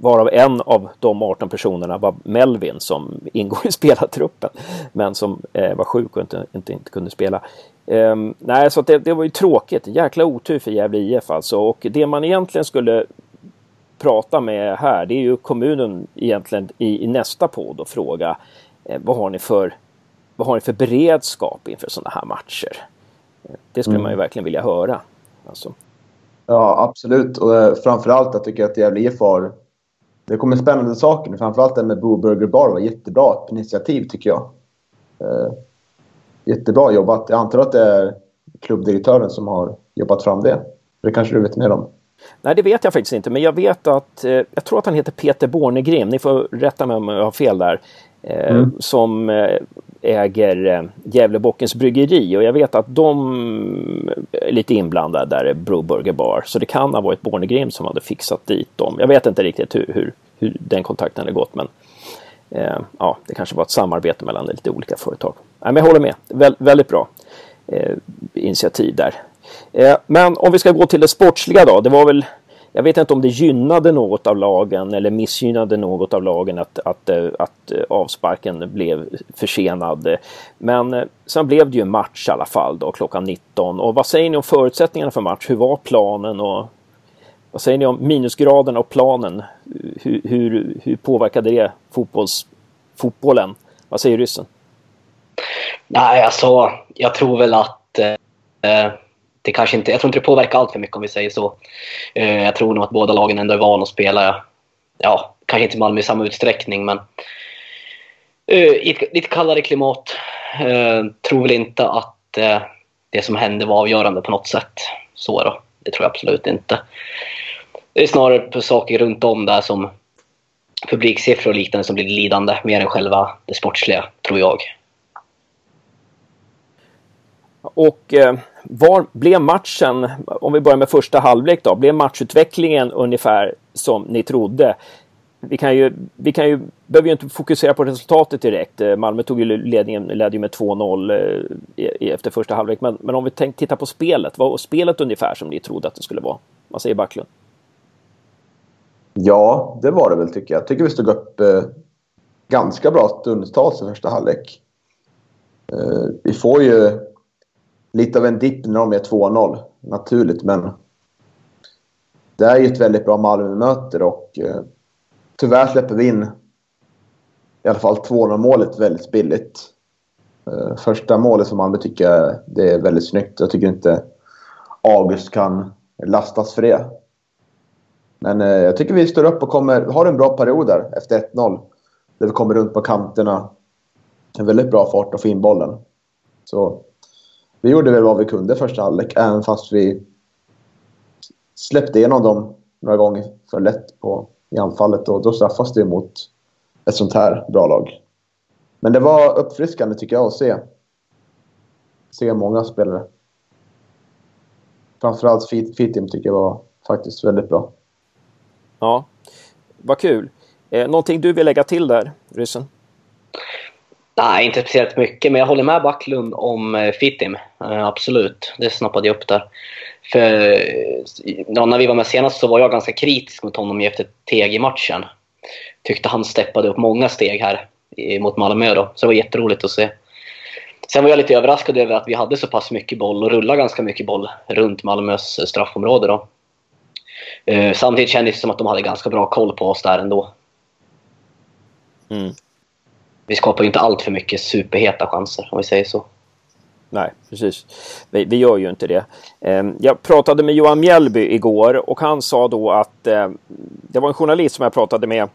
varav en av de 18 personerna var Melvin som ingår i (laughs) spelartruppen. Men som eh, var sjuk och inte, inte, inte kunde spela. Um, nej, så det, det, var ju tråkigt. Jäkla otur för Gävle IF alltså. Och det man egentligen skulle prata med här, det är ju kommunen egentligen i, i nästa podd och fråga Eh, vad, har ni för, vad har ni för beredskap inför sådana här matcher? Det skulle mm. man ju verkligen vilja höra. Alltså. Ja, absolut. Och eh, framförallt jag tycker att Gävle IF har... Det kommer spännande saker. Framförallt det med Boo Burger Bar var jättebra initiativ tycker jag. Eh, jättebra jobbat. Jag antar att det är klubbdirektören som har jobbat fram det. Det kanske du vet mer om? Nej, det vet jag faktiskt inte, men jag vet att eh, jag tror att han heter Peter Bornegrim. Ni får rätta mig om jag har fel där. Eh, mm. som eh, äger eh, Gävlebockens bryggeri och jag vet att de är lite inblandade där i Brewburger Bar. Så det kan ha varit Bornegrim som hade fixat dit dem. Jag vet inte riktigt hur, hur, hur den kontakten hade gått men eh, ja, det kanske var ett samarbete mellan lite olika företag. Nej, men jag håller med, Vä väldigt bra eh, initiativ där. Eh, men om vi ska gå till det sportsliga då. Det var väl jag vet inte om det gynnade något av lagen eller missgynnade något av lagen att, att, eh, att eh, avsparken blev försenad. Men eh, sen blev det ju match i alla fall då klockan 19. Och vad säger ni om förutsättningarna för match? Hur var planen och vad säger ni om minusgraderna och planen? Hur, hur, hur påverkade det fotbolls, fotbollen? Vad säger ryssen? Nej, alltså jag tror väl att eh, det kanske inte, jag tror inte det påverkar allt för mycket om vi säger så. Eh, jag tror nog att båda lagen ändå är vana att spela, ja, kanske inte Malmö i samma utsträckning, men eh, i ett lite kallare klimat. Eh, tror väl inte att eh, det som hände var avgörande på något sätt. Så då. Det tror jag absolut inte. Det är snarare på saker runt om där som publiksiffror och liknande som blir lidande mer än själva det sportsliga, tror jag. Och eh, var blev matchen, om vi börjar med första halvlek då, blev matchutvecklingen ungefär som ni trodde? Vi kan ju, vi kan ju, behöver ju inte fokusera på resultatet direkt. Eh, Malmö tog ju ledningen, ledde ju med 2-0 eh, efter första halvlek. Men, men om vi tänk, tittar på spelet, vad var spelet ungefär som ni trodde att det skulle vara? Vad säger Backlund? Ja, det var det väl tycker jag. Jag tycker vi stod upp eh, ganska bra stundtals i första halvlek. Eh, vi får ju lite av en dipp när de är 2-0, naturligt. Men det är ju ett väldigt bra Malmö-möte och eh, tyvärr släpper vi in i alla fall 2-0 målet väldigt billigt. Eh, första målet som Malmö tycker jag det är väldigt snyggt. Jag tycker inte August kan lastas för det. Men eh, jag tycker vi står upp och kommer, har en bra period där efter 1-0. Där vi kommer runt på kanterna. En väldigt bra fart att få in bollen. Så vi gjorde väl vad vi kunde första halvlek, även fast vi släppte igenom dem några gånger för lätt på, i anfallet. Och då straffas det mot ett sånt här bra lag. Men det var uppfriskande tycker jag att se. Se många spelare. Framförallt Fitim tycker jag var faktiskt väldigt bra. Ja, vad kul. Eh, någonting du vill lägga till där, ryssen? Nej, inte speciellt mycket, men jag håller med Backlund om eh, Fittim. Eh, absolut, det snappade jag upp där. För eh, ja, när vi var med senast så var jag ganska kritisk mot honom efter TG-matchen. Tyckte han steppade upp många steg här mot Malmö då, så det var jätteroligt att se. Sen var jag lite överraskad över att vi hade så pass mycket boll och rullade ganska mycket boll runt Malmös straffområde då. Samtidigt kändes det som att de hade ganska bra koll på oss där ändå. Mm. Vi skapar ju inte allt för mycket superheta chanser, om vi säger så. Nej, precis. Vi, vi, gör ju inte det. Ehm, jag pratade med Johan Mjällby igår och han sa då att eh, det var en journalist som jag pratade med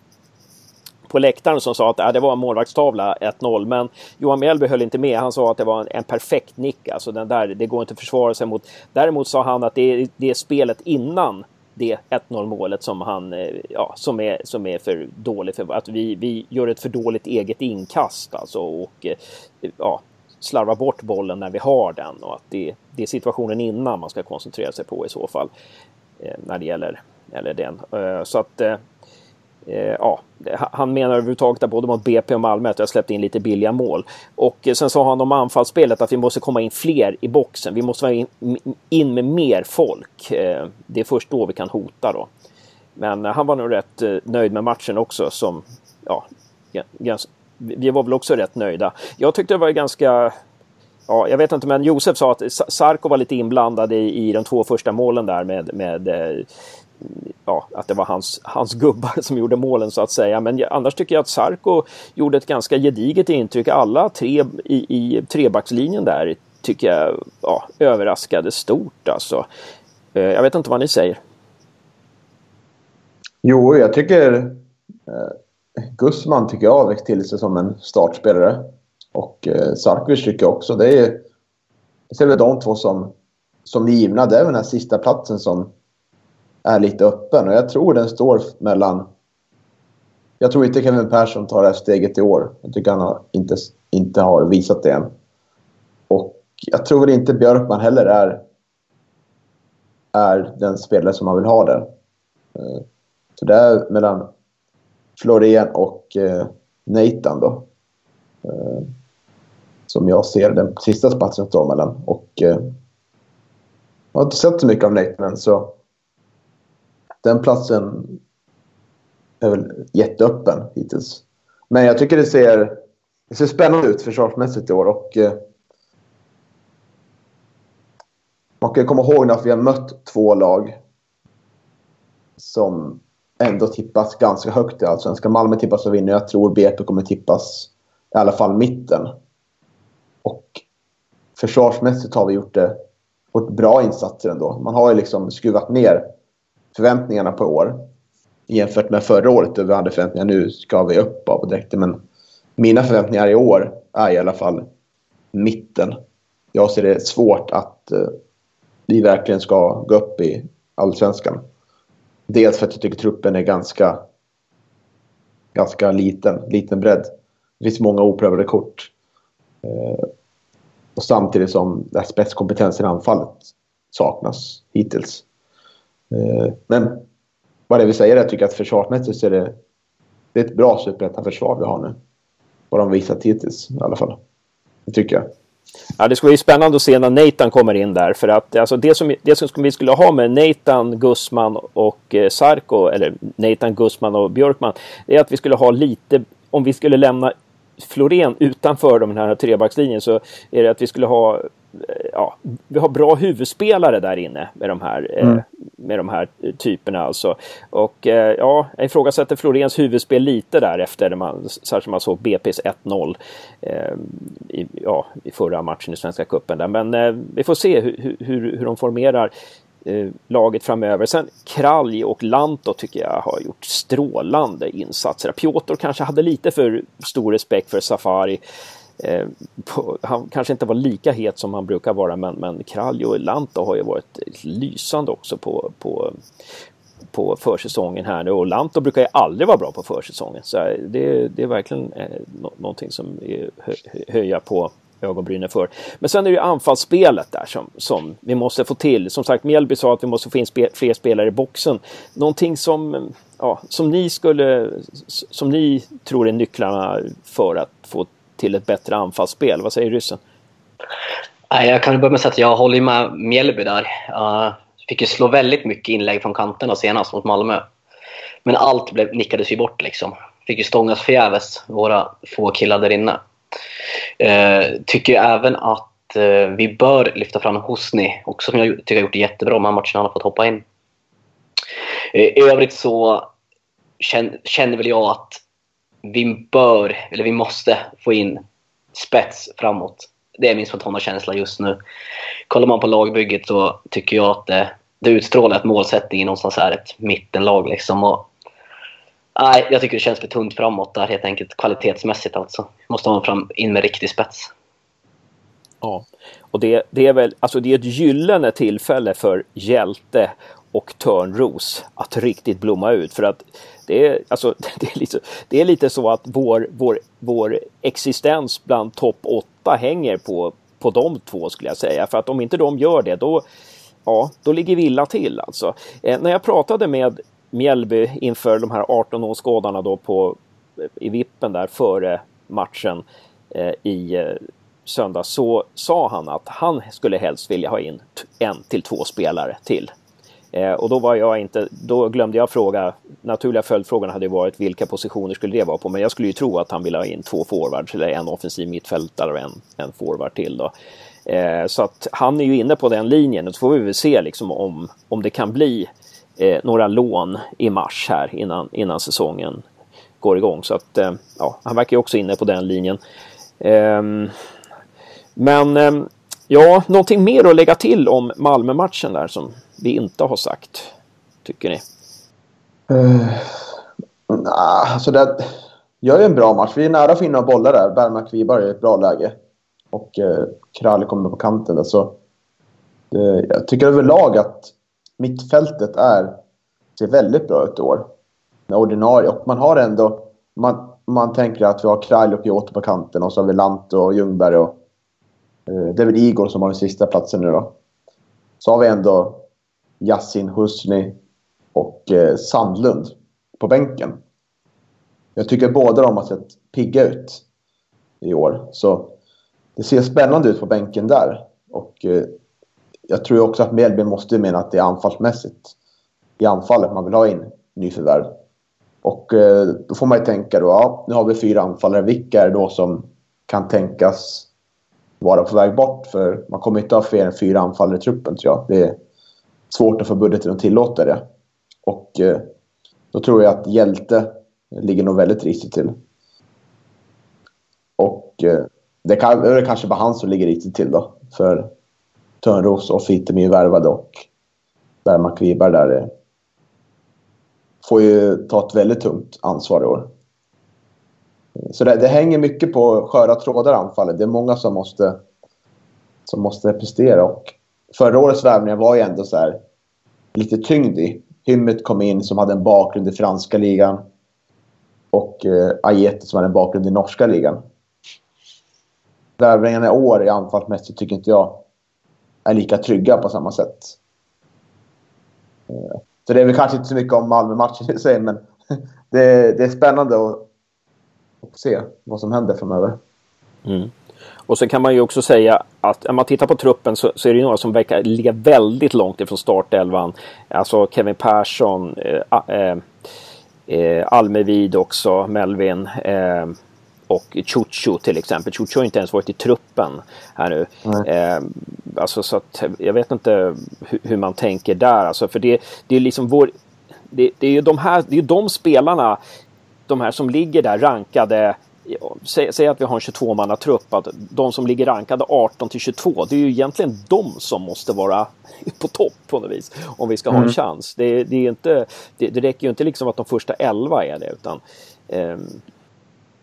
på läktaren som sa att äh, det var en målvaktstavla 1-0. Men Johan Mjällby höll inte med. Han sa att det var en, en, perfekt nick. Alltså den där, det går inte att försvara sig mot. Däremot sa han att det är, det är spelet innan det 1-0 målet som han, eh, ja, som är, som är för dåligt. För, att vi, vi gör ett för dåligt eget inkast alltså och eh, ja, slarvar bort bollen när vi har den och att det, det är situationen innan man ska koncentrera sig på i så fall. Eh, när det gäller, gäller den. Så att Eh, ja, han menar överhuvudtaget att både mot BP och Malmö att jag släppte in lite billiga mål. Och eh, sen sa han om anfallsspelet att vi måste komma in fler i boxen. Vi måste vara in, med mer folk. Eh, det är först då vi kan hota då. Men han var nog rätt nöjd med matchen också som, ja, vi var väl också rätt nöjda. Jag tyckte det var ganska Ja, jag vet inte, men Josef sa att Sarko var lite inblandad i, i de två första målen där med, med ja, att det var hans, hans gubbar som gjorde målen så att säga. Men annars tycker jag att Sarko gjorde ett ganska gediget intryck. Alla tre i, i trebackslinjen där tycker jag ja, överraskade stort alltså. Eh, jag vet inte vad ni säger. Jo, jag tycker eh, Gusman tycker jag har växt till sig som en startspelare. Och eh, Sarkovic tycker jag också. Det är, jag ser väl de två som, som givna. Det är väl den här sista platsen som är lite öppen. Och jag tror den står mellan... Jag tror inte Kevin Persson tar det här steget i år. Jag tycker han har inte, inte har visat det än. Och jag tror väl inte Björkman heller är, är den spelare som man vill ha där. Eh, så det är mellan Florén och eh, Nathan då. Eh, som jag ser den sista spatsen står mellan. Och, jag har inte sett så mycket av Nathan än, så den platsen är väl jätteöppen hittills. Men jag tycker det ser, det ser spännande ut försvarsmässigt i år. Och, eh, man kan komma ihåg att vi har mött två lag som ändå tippas ganska högt i Allsvenskan. Malmö tippas att vinna. Jag tror BP kommer tippas i alla fall mitten. Och försvarsmässigt har vi gjort det gjort bra insatser ändå. Man har ju liksom skruvat ner förväntningarna på år jämfört med förra året då vi hade förväntningar. Nu ska vi upp av direkt. Men mina förväntningar i år är i alla fall mitten. Jag ser det svårt att eh, vi verkligen ska gå upp i allsvenskan. Dels för att jag tycker truppen är ganska, ganska liten, liten bredd. Det finns många oprövade kort. Eh, och samtidigt som spetskompetensen i anfallet saknas hittills. Eh, men vad det vill säga är att jag tycker att försvarsmässigt så är det, det är ett bra superettan-försvar vi har nu. Vad de visat hittills i alla fall. Det tycker jag. Ja, det ska bli spännande att se när Nathan kommer in där. För att alltså, det, som, det som vi skulle ha med Nathan, Gusman och eh, Sarko, eller Nathan, Gusman och Björkman, det är att vi skulle ha lite, om vi skulle lämna Florén utanför den här trebackslinjen så är det att vi skulle ha ja, vi har bra huvudspelare där inne med de här, eh, mm. eh, med de här typerna alltså. Och eh, ja, jag ifrågasätter Florens huvudspel lite där efter man, särskilt man såg BP's 1-0 eh, i, ja, i förra matchen i Svenska Cupen där. Men eh, vi får se hur, hur, hur de formerar eh, laget framöver. Sen Kralj och Lanto tycker jag har gjort strålande insatser. Piotr kanske hade lite för stor respekt för Safari. Eh, på, han kanske inte var lika het som han brukar vara men, men Kralj och Lanta har ju varit lysande också på, på, på försäsongen här nu och Lanto brukar ju aldrig vara bra på försäsongen. Så det, det är verkligen eh, någonting som är hö, höja på ögonbrynen för. Men sen är det ju anfallsspelet där som, som vi måste få till. Som sagt, Mjällby sa att vi måste få in spe, fler spelare i boxen. Någonting som, ja, som ni skulle, som ni tror är nycklarna för att få till ett bättre anfallsspel. Vad säger ryssen? Jag kan börja med att säga att jag håller med Mjällby där. Uh, fick ju slå väldigt mycket inlägg från kanterna senast mot Malmö. Men allt blev, nickades ju bort liksom. Fick ju stångas förgäves, våra få killar där inne. Uh, tycker även att uh, vi bör lyfta fram Hosni, också som jag tycker har gjort det jättebra de här matcherna han har fått hoppa in. I övrigt så känner, känner väl jag att vi bör, eller vi måste få in spets framåt. Det är min spontana känsla just nu. Kollar man på lagbygget så tycker jag att det, det utstrålar att målsättningen någonstans är ett mittenlag. Liksom. Och, nej, jag tycker det känns för tunt framåt där helt enkelt kvalitetsmässigt alltså. Måste ha fram in med riktig spets. Ja, och det, det är väl alltså det är ett gyllene tillfälle för Hjälte och Törnros att riktigt blomma ut. För att det är, alltså, (laughs) det är, lite, det är lite så att vår, vår, vår existens bland topp 8 hänger på, på de två skulle jag säga. För att om inte de gör det då, ja, då ligger vi illa till alltså. Eh, när jag pratade med Mjällby inför de här 18-åskådarna då på, i vippen där före matchen eh, i eh, söndag så sa han att han skulle helst vilja ha in en till två spelare till Eh, och då var jag inte, då glömde jag fråga, naturliga följdfrågan hade varit vilka positioner skulle det vara på? Men jag skulle ju tro att han vill ha in två forwards eller en offensiv mittfältare och en, en forward till då. Eh, så att han är ju inne på den linjen och så får vi väl se liksom om, om det kan bli eh, några lån i mars här innan, innan säsongen går igång. Så att eh, ja, han verkar ju också inne på den linjen. Ehm, men ehm, ja, någonting mer att lägga till om Malmö-matchen där som vi inte har sagt? Tycker ni? Uh, nah, alltså det gör ju en bra match. Vi är nära att få in några bollar där. Bergmark Wiberg är i ett bra läge. Och uh, Kralj kommer på kanten. Där, så, uh, jag tycker överlag att mittfältet är, ser väldigt bra ut i år. Med ordinarie. Och man har ändå... Man, man tänker att vi har Kralj och Piotr på kanten och så har vi Lantto och Ljungberg och uh, det är väl Igor som har den sista platsen nu då. Så har vi ändå Yassin Husni och eh, Sandlund på bänken. Jag tycker båda de har sett pigga ut i år. Så det ser spännande ut på bänken där. Och eh, jag tror också att Mjällby måste mena att det är anfallsmässigt i anfallet man vill ha in nyförvärv. Och eh, då får man ju tänka då, ja, nu har vi fyra anfallare. Vilka är det då som kan tänkas vara på väg bort? För man kommer inte ha fler än fyra anfallare i truppen tror jag. Det är svårt att få budgeten att tillåta det. Och eh, då tror jag att Hjälte ligger nog väldigt risigt till. Och eh, det, kan, det är kanske bara han som ligger riktigt till då. För Törnros och Fittem är värvade och Bergmark Kviberg där eh, får ju ta ett väldigt tungt ansvar i år. Så det, det hänger mycket på sköra trådar anfallet. Det är många som måste, som måste prestera. Och förra årets värvningar var ju ändå så här, lite tyngd i. Hymmet kom in som hade en bakgrund i franska ligan. Och eh, Ajete som hade en bakgrund i norska ligan. Värvningarna i år i anfallsmässigt tycker inte jag är lika trygga på samma sätt. Eh, så det är väl kanske inte så mycket om Malmö-matchen i sig, men (laughs) det, det är spännande att, att, se vad som händer framöver. Mm. Och så kan man ju också säga att om man tittar på truppen så, så är det några som verkar ligga väldigt långt ifrån startelvan. Alltså Kevin Persson, eh, eh, eh, Almevid också, Melvin. Eh, och Chucho till exempel. Chucho har inte ens varit i truppen här nu. Eh, alltså så att jag vet inte hur, hur man tänker där. Alltså för det, det är liksom vår... Det, det är ju de här, det är de spelarna, de här som ligger där rankade Säg, säg, att vi har en 22-mannatrupp, att de som ligger rankade 18 till 22, det är ju egentligen de som måste vara (laughs) på topp på något vis. Om vi ska ha en mm. chans. Det, det, är inte, det, det räcker ju inte liksom att de första 11 är det, utan eh,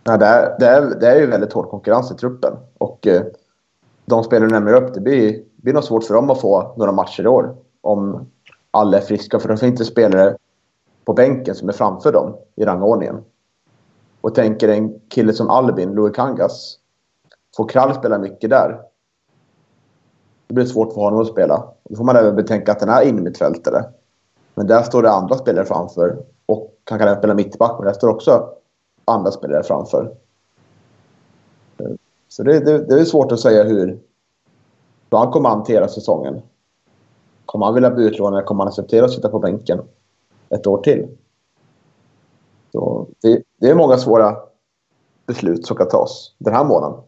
Ja, det, är, det, är, det är ju väldigt hård konkurrens i truppen. Och eh, de spelare du nämner upp, det blir, blir nog svårt för dem att få några matcher i år. Om alla är friska. För det finns inte spelare på bänken som är framför dem i rangordningen. Och tänker en kille som Albin, Louis Kangas. Får Krall spela mycket där. Det blir svårt för honom att spela. Då får man även betänka att den är innermittfältare. Men där står det andra spelare framför. Och han kan även spela mittback, men där står också andra spelare framför. Så det, det, det är svårt att säga hur, hur han kommer att hantera säsongen. Kommer han vilja bli utlånad kommer han acceptera att sitta på bänken ett år till? Så det, det är många svåra beslut som kan tas den här månaden.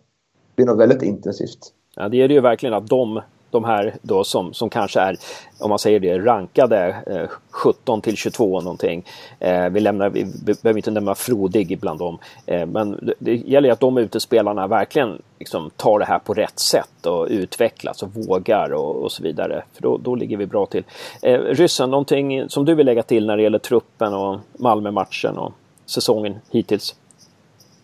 Det är nog väldigt intensivt. Ja, det är det ju verkligen att de de här då som, som kanske är, om man säger det, rankade eh, 17 till 22 någonting. Eh, vi, lämnar, vi behöver inte nämna Frodig bland dem. Eh, men det, det gäller att de utespelarna verkligen liksom, tar det här på rätt sätt och utvecklas och vågar och, och så vidare. För då, då ligger vi bra till. Eh, Ryssen, någonting som du vill lägga till när det gäller truppen och Malmö-matchen och säsongen hittills?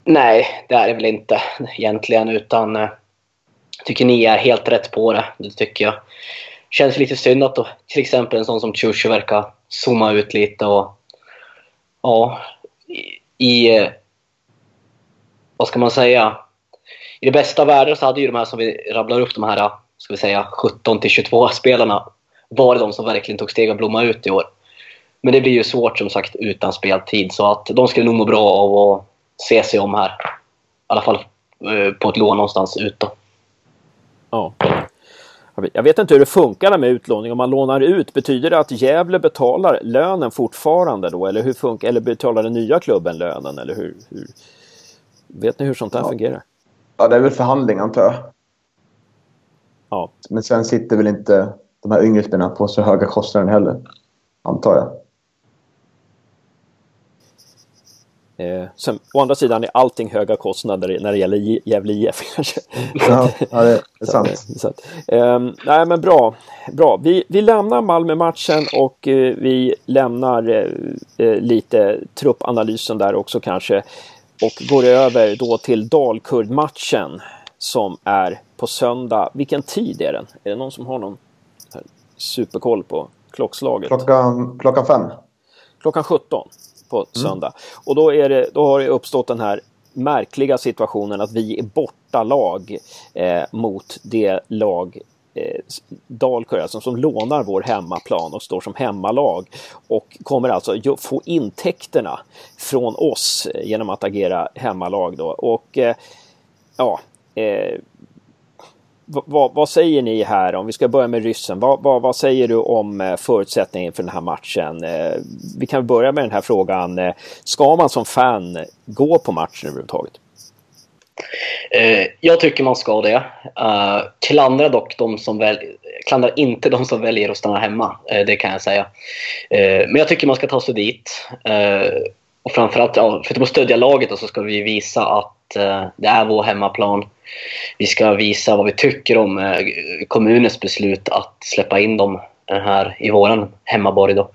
Nej, det är det väl inte egentligen utan eh, tycker ni är helt rätt på det. Det tycker jag. Känns lite synd att då, till exempel en sån som Chushu verkar zooma ut lite och ja, i, i vad ska man säga? I det bästa världen så hade ju de här som vi rabblar upp, de här ska vi säga 17 till 22 spelarna varit de som verkligen tog steg och blomma ut i år. Men det blir ju svårt som sagt utan speltid så att de skulle nog må bra av att se sig om här. I alla fall eh, på ett lån någonstans ut då. Ja. Jag vet inte hur det funkar med utlåning. Om man lånar ut, betyder det att Gävle betalar lönen fortfarande då? Eller, hur funkar, eller betalar den nya klubben lönen? Eller hur, hur? Vet ni hur sånt här ja. fungerar? Ja, det är väl förhandling antar jag. Ja. Men sen sitter väl inte de här yngre spelarna på så höga kostnader heller. Antar jag. Eh, sen, å andra sidan är allting höga kostnader när det gäller Gävle IF. (laughs) Ja, ja det är sant. Så, så att, eh, nej men bra. bra. Vi, vi lämnar Malmö-matchen och eh, vi lämnar eh, eh, lite truppanalysen där också kanske. Och går över då till Dalkurd-matchen som är på söndag. Vilken tid är den? Är det någon som har någon superkoll på klockslaget? Klockan, klockan fem. Klockan 17 på mm. söndag. Mm. Och då, är det, då har det uppstått den här märkliga situationen att vi är bortalag eh, mot det lag eh, Dalkurd alltså, som lånar vår hemmaplan och står som hemmalag och kommer alltså få intäkterna från oss genom att agera hemmalag då. Och eh, ja, eh, vad, vad, säger ni här? Om vi ska börja med ryssen. Vad, vad, vad säger du om eh, förutsättningen för den här matchen? Eh, vi kan börja med den här frågan. Eh, ska man som fan gå på matchen överhuvudtaget? Jag tycker man ska det. Klandra dock de som väl, klandrar inte de som väljer att stanna hemma. Det kan jag säga. Men jag tycker man ska ta sig dit. Och framförallt, förutom att stödja laget så ska vi visa att det är vår hemmaplan. Vi ska visa vad vi tycker om eh, kommunens beslut att släppa in dem här i våran hemmaborg. Då.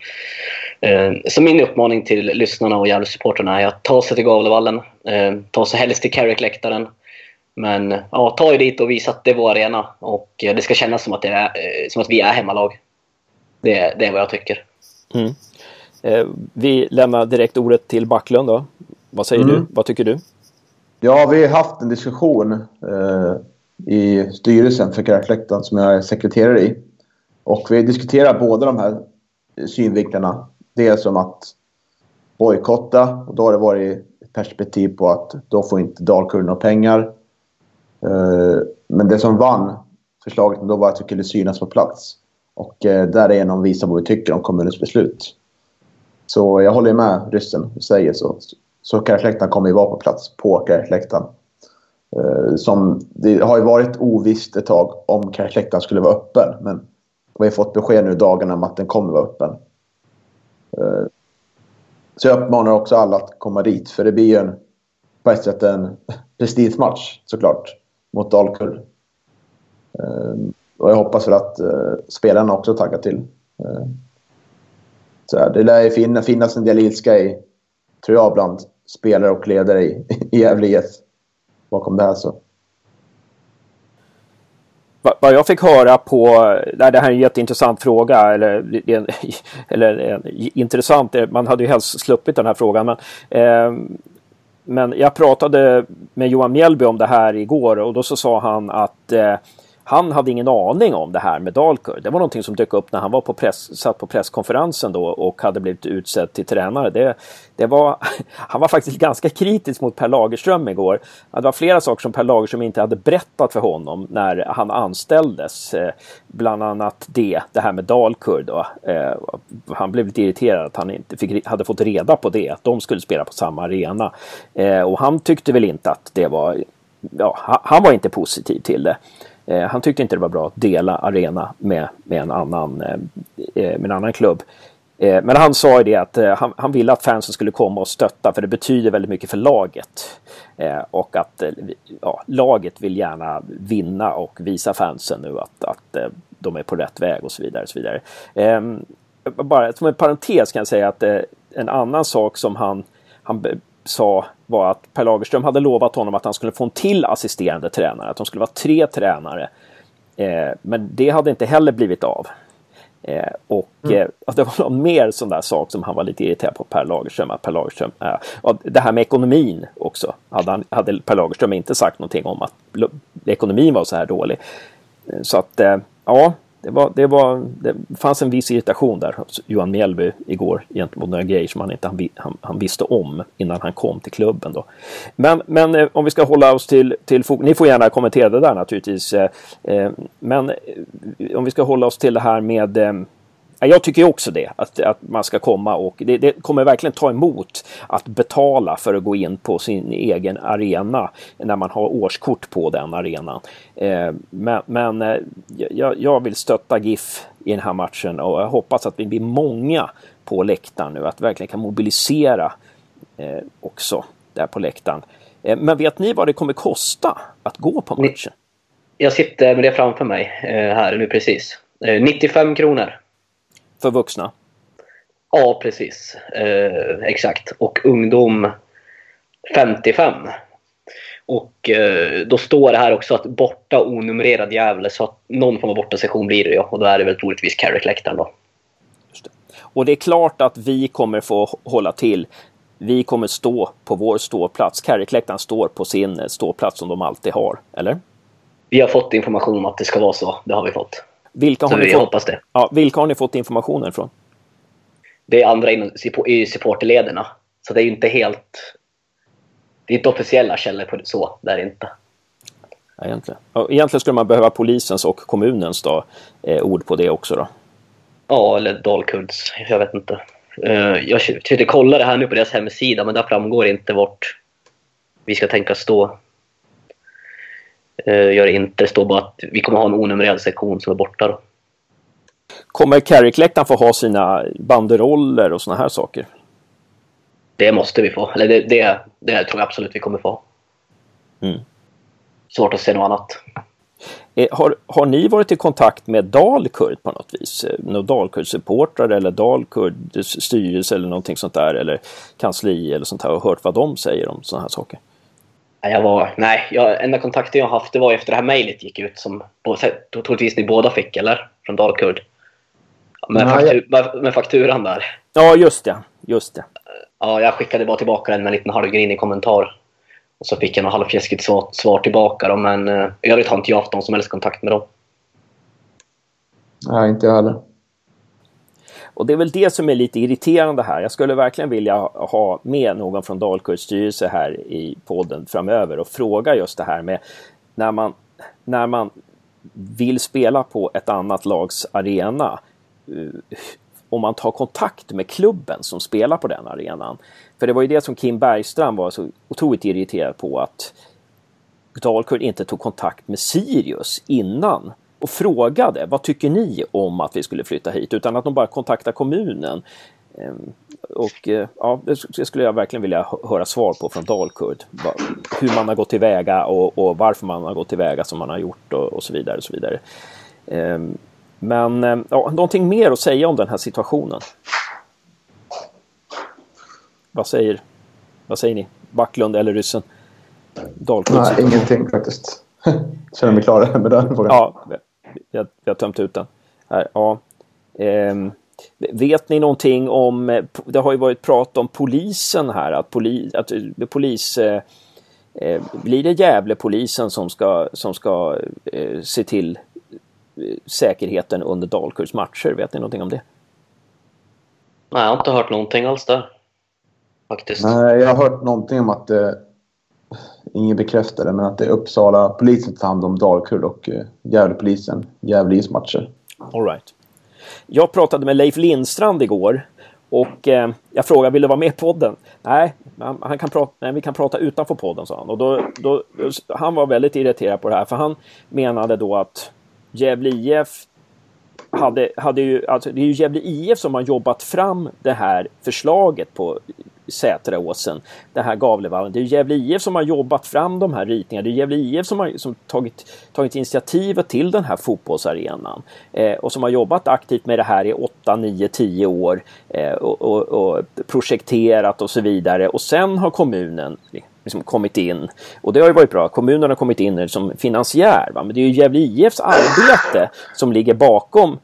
Eh, så min uppmaning till lyssnarna och Gävle-supportrarna är att ta sig till Gavlevallen, eh, ta sig helst till Carrick-läktaren. Men ja, ta er dit och visa att det är vår arena och det ska kännas som att, det är, som att vi är hemmalag. Det, det är vad jag tycker. Mm. vi lämnar direkt ordet till Backlund då. Vad säger mm. du? Vad tycker du? Ja, vi har haft en diskussion eh, i styrelsen för Kräkläktaren som jag är sekreterare i. Och vi diskuterar båda de här synvinklarna. Dels som att bojkotta och då har det varit perspektiv på att då får inte Dalkurd några pengar. Eh, men det som vann förslaget då var att vi skulle synas på plats. Och eh, därigenom visa vad vi tycker om kommunens beslut. Så jag håller med ryssen säger så. Så Kärrsläktaren kommer ju vara på plats på Kärrsläktaren. Eh, som, det har ju varit ovisst ett tag om Kärrsläktaren skulle vara öppen. Men vi har fått besked nu dagarna om att den kommer vara öppen. Eh, så jag uppmanar också alla att komma dit. För det blir ju en, på ett sätt en prestigematch såklart. Mot Dalkurd. Eh, och jag hoppas väl att spelarna också taggar till. Så här, det lär ju finnas en del ilska i, tror jag, bland spelare och ledare i, i Gävle IF bakom det här. Så. Vad jag fick höra på, nej, det här är en jätteintressant fråga, eller, (laughs) eller intressant, man hade ju helst sluppit den här frågan. Men, eh, men jag pratade med Johan Mjällby om det här igår och då så sa han att eh, han hade ingen aning om det här med Dalkurd. Det var någonting som dök upp när han var på press, satt på presskonferensen då och hade blivit utsedd till tränare. Det, det var, (laughs) han var faktiskt ganska kritisk mot Per Lagerström igår. Det var flera saker som Per Lagerström inte hade berättat för honom när han anställdes. Eh, bland annat det, det här med Dalkurd. Eh, han blev lite irriterad att han inte fick, hade fått reda på det, att de skulle spela på samma arena. Eh, och han tyckte väl inte att det var Ja, han var inte positiv till det. Eh, han tyckte inte det var bra att dela arena med, med, en, annan, eh, eh, med en annan klubb. Eh, men han sa ju det att eh, han, han, ville att fansen skulle komma och stötta för det betyder väldigt mycket för laget. Eh, och att eh, ja, laget vill gärna vinna och visa fansen nu att, att eh, de är på rätt väg och så vidare. Och så vidare. Ehm, bara som en parentes kan jag säga att en annan sak som han, han sa var att Per Lagerström hade lovat honom att han skulle få en till assisterande tränare, att de skulle vara tre tränare. Eh, men det hade inte heller blivit av. Eh, och mm. eh, det var någon mer sån där sak som han var lite irriterad på Per Lagerström. Att per Lagerström eh, och det här med ekonomin också. Hade, han, hade Per Lagerström inte sagt någonting om att ekonomin var så här dålig. Eh, så att ja, det, var, det, var, det fanns en viss irritation där hos Johan Mjällby igår gentemot några grejer som han inte han, han, han, visste om innan han kom till klubben. Då. Men, men eh, om vi ska hålla oss till, till Ni får gärna kommentera det där naturligtvis. Eh, eh men eh, om vi ska hålla oss till det här med eh, jag tycker också det, att, att man ska komma och det, det, kommer verkligen ta emot att betala för att gå in på sin egen arena när man har årskort på den arenan. Eh, men, men eh, jag, jag, vill stötta GIF i den här matchen och jag hoppas att vi blir många på läktaren nu, att vi verkligen kan mobilisera eh, också där på läktaren. Eh, men vet ni vad det kommer kosta att gå på matchen? Jag sitter med det framför mig eh, här nu precis. 95 eh, kronor för vuxna? Ja, precis. Eh, exakt. Och ungdom 55. Och eh, då står det här också att borta onumrerad Gävle, så att någon form av bortasektion blir det ju. Och då är det väl troligtvis Carrick-läktaren då. Och det är klart att vi kommer få hålla till. Vi kommer stå på vår ståplats. Carrick-läktaren står på sin ståplats som de alltid har, eller? Vi har fått information om att det ska vara så. Det har vi fått. Vilka har, ni fått. Ja, vilka har ni fått informationen från? Det är andra i supporterlederna. Så det är inte helt... Det är inte officiella källor på det, så. Det är inte. Egentligen. egentligen skulle man behöva polisens och kommunens då, eh, ord på det också då. Ja, eller Dalkurds. Jag vet inte. Uh, jag försökte kolla det här nu på deras hemsida, men där framgår inte vart vi ska tänka stå. Uh, gör inte. Det står bara att vi kommer ha en onumrerad sektion som är borta. Då. Kommer Carrick-läktaren få ha sina banderoller och såna här saker? Det måste vi få. Eller det, det, det tror jag absolut vi kommer få. Mm. Svårt att se något annat. Eh, har, har ni varit i kontakt med Dalkurd på något vis? Eh, Några Dalkurd-supportrar eller Dalkurds styrelse eller någonting sånt där eller kansli eller sånt här och hört vad de säger om sådana här saker? Jag var, nej, jag, enda kontakten jag haft det var efter det här mejlet gick ut som troligtvis ni båda fick, eller? Från Dalkurd. Med, faktur, med, med, fakturan där. Ja, just det. Just det. Ja, jag skickade bara tillbaka den med en liten halvgrinig kommentar. Och så fick jag något halvfjäskigt svar, svar tillbaka då, men eh, i övrigt har inte jag haft någon som helst kontakt med dem. Nej, inte jag heller. Och det är väl det som är lite irriterande här. Jag skulle verkligen vilja ha med någon från Dalkurds styrelse här i podden framöver och fråga just det här med när man, när man vill spela på ett annat lags arena eh, om man tar kontakt med klubben som spelar på den arenan. För det var ju det som Kim Bergstrand var så otroligt irriterad på att Dalkurd inte tog kontakt med Sirius innan och frågade vad tycker ni om att vi skulle flytta hit utan att de bara kontaktade kommunen. Ehm, och eh, ja, det skulle jag verkligen vilja höra svar på från Dalkurd. Hur man har gått tillväga och, och varför man har gått tillväga som man har gjort och, och så vidare. Och så vidare. Ehm, men eh, ja, någonting mer att säga om den här situationen? Vad säger, vad säger ni? Backlund eller ryssen? Dalkurd? Nej, ingenting faktiskt. Känner mig klar med den frågan. Ja, jag, jag har tömt ut den. Här, ja. Ehm, vet ni någonting om, det har ju varit prat om polisen här, att, poli, att polis eh, eh blir det Gävlepolisen som ska, som ska eh, se till säkerheten under Dalkurds matcher. Vet ni någonting om det? Nej, jag har inte hört någonting alls där. Faktiskt. Nej, jag har hört någonting om att eh, ingen bekräftar det, men att det är Uppsala polisen som tar hand om Dalkurd och eh, Gävlepolisen, Gävle matcher. All right. Jag pratade med Leif Lindstrand igår och eh, jag frågade, vill du vara med i podden? Nej, han kan prata, nej, vi kan prata utanför podden, sa han. Och då, då, han var väldigt irriterad på det här, för han menade då att Gävle IF hade, hade ju, alltså det är ju Gävle IF som har jobbat fram det här förslaget på Sätraåsen, det här Gavlevallen. Det är Gävle IF som har jobbat fram de här ritningarna. Det är Gävle IF som har som tagit, tagit initiativet till den här fotbollsarenan eh, och som har jobbat aktivt med det här i 8, 9, 10 år eh, och, och, och, projekterat och så vidare. Och sen har kommunen liksom kommit in. Och det har ju varit bra. Kommunen har kommit in som finansiär. Va? Men det är ju Gävle IFs arbete som ligger bakom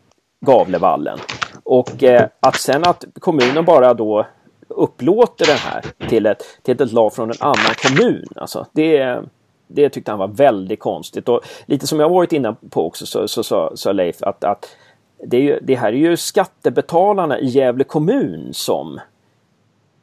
Gavlevallen. Och eh, att sen att kommunen bara då upplåter den här till ett, till ett lag från en annan kommun. Alltså, det, det tyckte han var väldigt konstigt. Och lite som jag varit inne på också så sa så, så, Leif att, att det, är ju, det här är ju skattebetalarna i Gävle kommun som,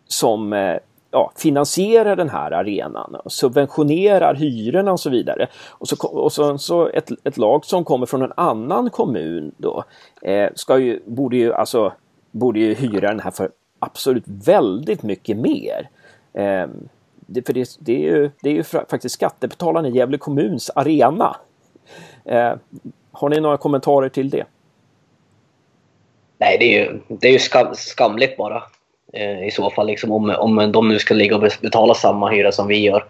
som eh, ja, finansierar den här arenan, och subventionerar hyrorna och så vidare. Och så, och så, så ett, ett lag som kommer från en annan kommun då eh, ska ju, borde, ju, alltså, borde ju hyra den här för absolut väldigt mycket mer. Eh, det, för det, det, är ju, det är ju faktiskt skattebetalarna i Gävle kommuns arena. Eh, har ni några kommentarer till det? Nej, det är ju, det är ju skam, skamligt bara. Eh, I så fall, liksom, om, om de nu ska ligga och betala samma hyra som vi gör.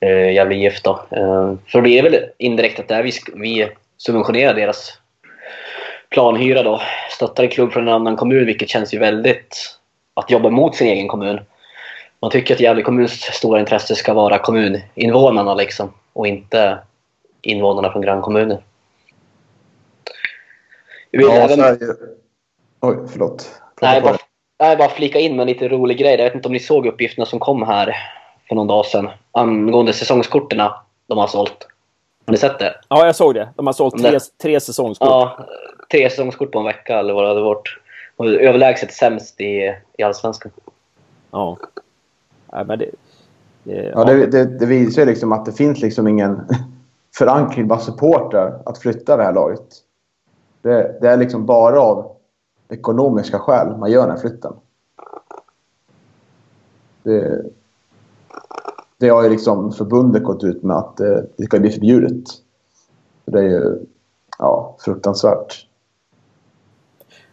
Eh, Gävle IF då. Eh, för det är väl indirekt att det är vi, vi subventionerar deras planhyra då. Stöttar en klubb från en annan kommun, vilket känns ju väldigt att jobba mot sin egen kommun. Man tycker att Gävle kommuns stora intresse ska vara kommuninvånarna liksom och inte invånarna från grannkommuner. ja, även... Sverige... Oj, förlåt. Nej, bara, nej, bara flika in med en lite rolig grej. Jag vet inte om ni såg uppgifterna som kom här för någon dag sedan angående säsongskorten de har sålt. Har ni sett det? Ja, jag såg det. De har sålt tre, tre säsongskort. Ja, tre säsongskort på en vecka eller vad det hade varit. Och överlägset sämst i, i Allsvenskan. Ja. Nej, men det, det, ja, det, det, det, visar ju liksom att det finns liksom ingen (laughs) förankring bland supportrar att flytta det här laget. Det, det, är liksom bara av ekonomiska skäl man gör den här flytten. Det, det har ju liksom förbundet gått ut med att det, det ska bli förbjudet. Det är ju ja, fruktansvärt.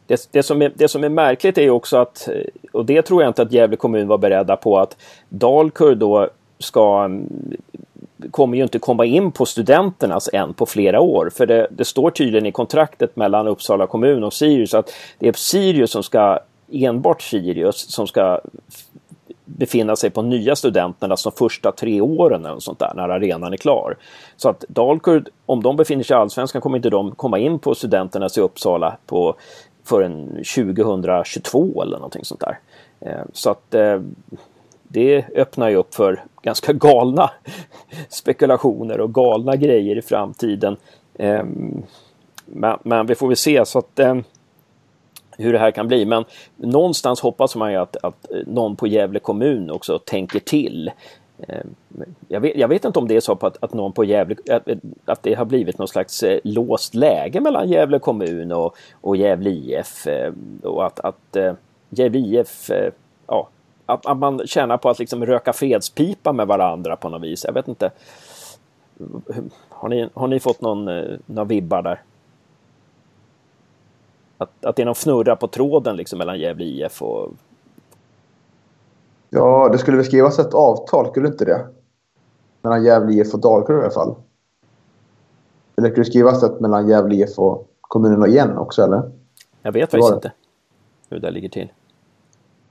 Det, det, som är, det som är märkligt är också att, eh, och det tror jag inte att Gävle kommun var beredda på, att Dalkurd då ska mm, kommer ju inte komma in på studenternas än på flera år. För det, det, står tydligen i kontraktet mellan Uppsala kommun och Sirius att det är Sirius som ska, enbart Sirius, som ska befinna sig på nya studenternas de första tre åren eller sånt där, när arenan är klar. Så att Dalkurd, om de befinner sig i Allsvenskan kommer inte de komma in på studenternas i Uppsala på förrän 2022 eller någonting sånt där. Eh, så att eh, det öppnar ju upp för ganska galna (laughs) spekulationer och galna grejer i framtiden. Eh, men, vi får väl se så att hur det här kan bli. Men någonstans hoppas man ju att, att någon på Gävle kommun också tänker till. Jag vet, jag vet, inte om det är så att, att någon på Gävle, att, det har blivit någon slags eh, låst läge mellan Gävle kommun och, och Gävle IF. Eh, och att, att eh, Gävle IF ja, att, att man tjänar på att liksom röka fredspipa med varandra på något vis. Jag vet inte. Har ni, har ni fått någon, några vibbar där? Att, att det är någon fnurra på tråden liksom mellan Gävle IF och... Ja, det skulle väl skrivas ett avtal, skulle inte det? Mellan Gävle IF och Dalkurd i alla fall. Eller skulle det skrivas ett mellan Gävle IF och kommunen igen också, eller? Jag vet faktiskt inte hur det ligger till.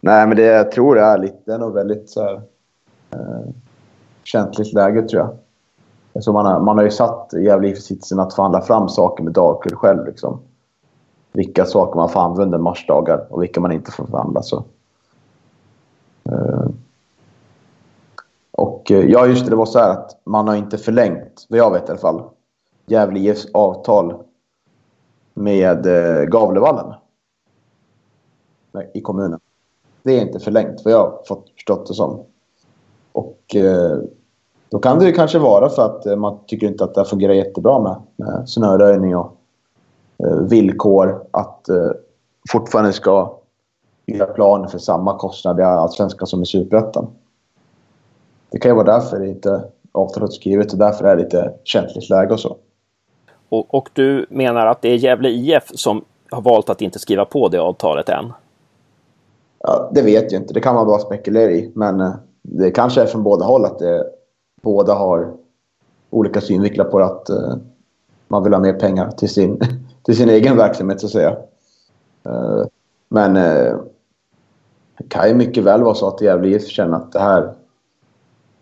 Nej, men det jag tror det är lite, det är nog väldigt så här, eh, känsligt läge tror jag. Alltså man, har, man har ju satt Gävle i sitsen att förhandla fram saker med Dalkurd själv. Liksom. Vilka saker man får använda marsdagar och vilka man inte får förhandla. Så. Eh, och eh, ja, just det, det var så här att man har inte förlängt, vad jag vet i alla fall, Gävle IFs avtal med eh, Gavlevallen i kommunen. Det är inte förlängt vad jag har fått förstått det som. Och eh, då kan det ju kanske vara för att eh, man tycker inte att det fungerar jättebra med, med snöröjning och eh, villkor att fortfarande ska göra plan för samma kostnad i Allsvenskan som i Superettan. Det kan ju vara därför det inte avtalet skrivet och därför är det lite känsligt läge och så. Och, och, du menar att det är Gävle IF som har valt att inte skriva på det avtalet än? Ja, det vet jag inte. Det kan man bara spekulera i. Men eh, det kanske är från båda håll att det, båda har olika synvinklar på att uh, man vill ha mer pengar till sin, (laughs) till sin egen verksamhet, så att säga. Uh, men uh, kan ju mycket väl vara så att Gävle IF känner att det här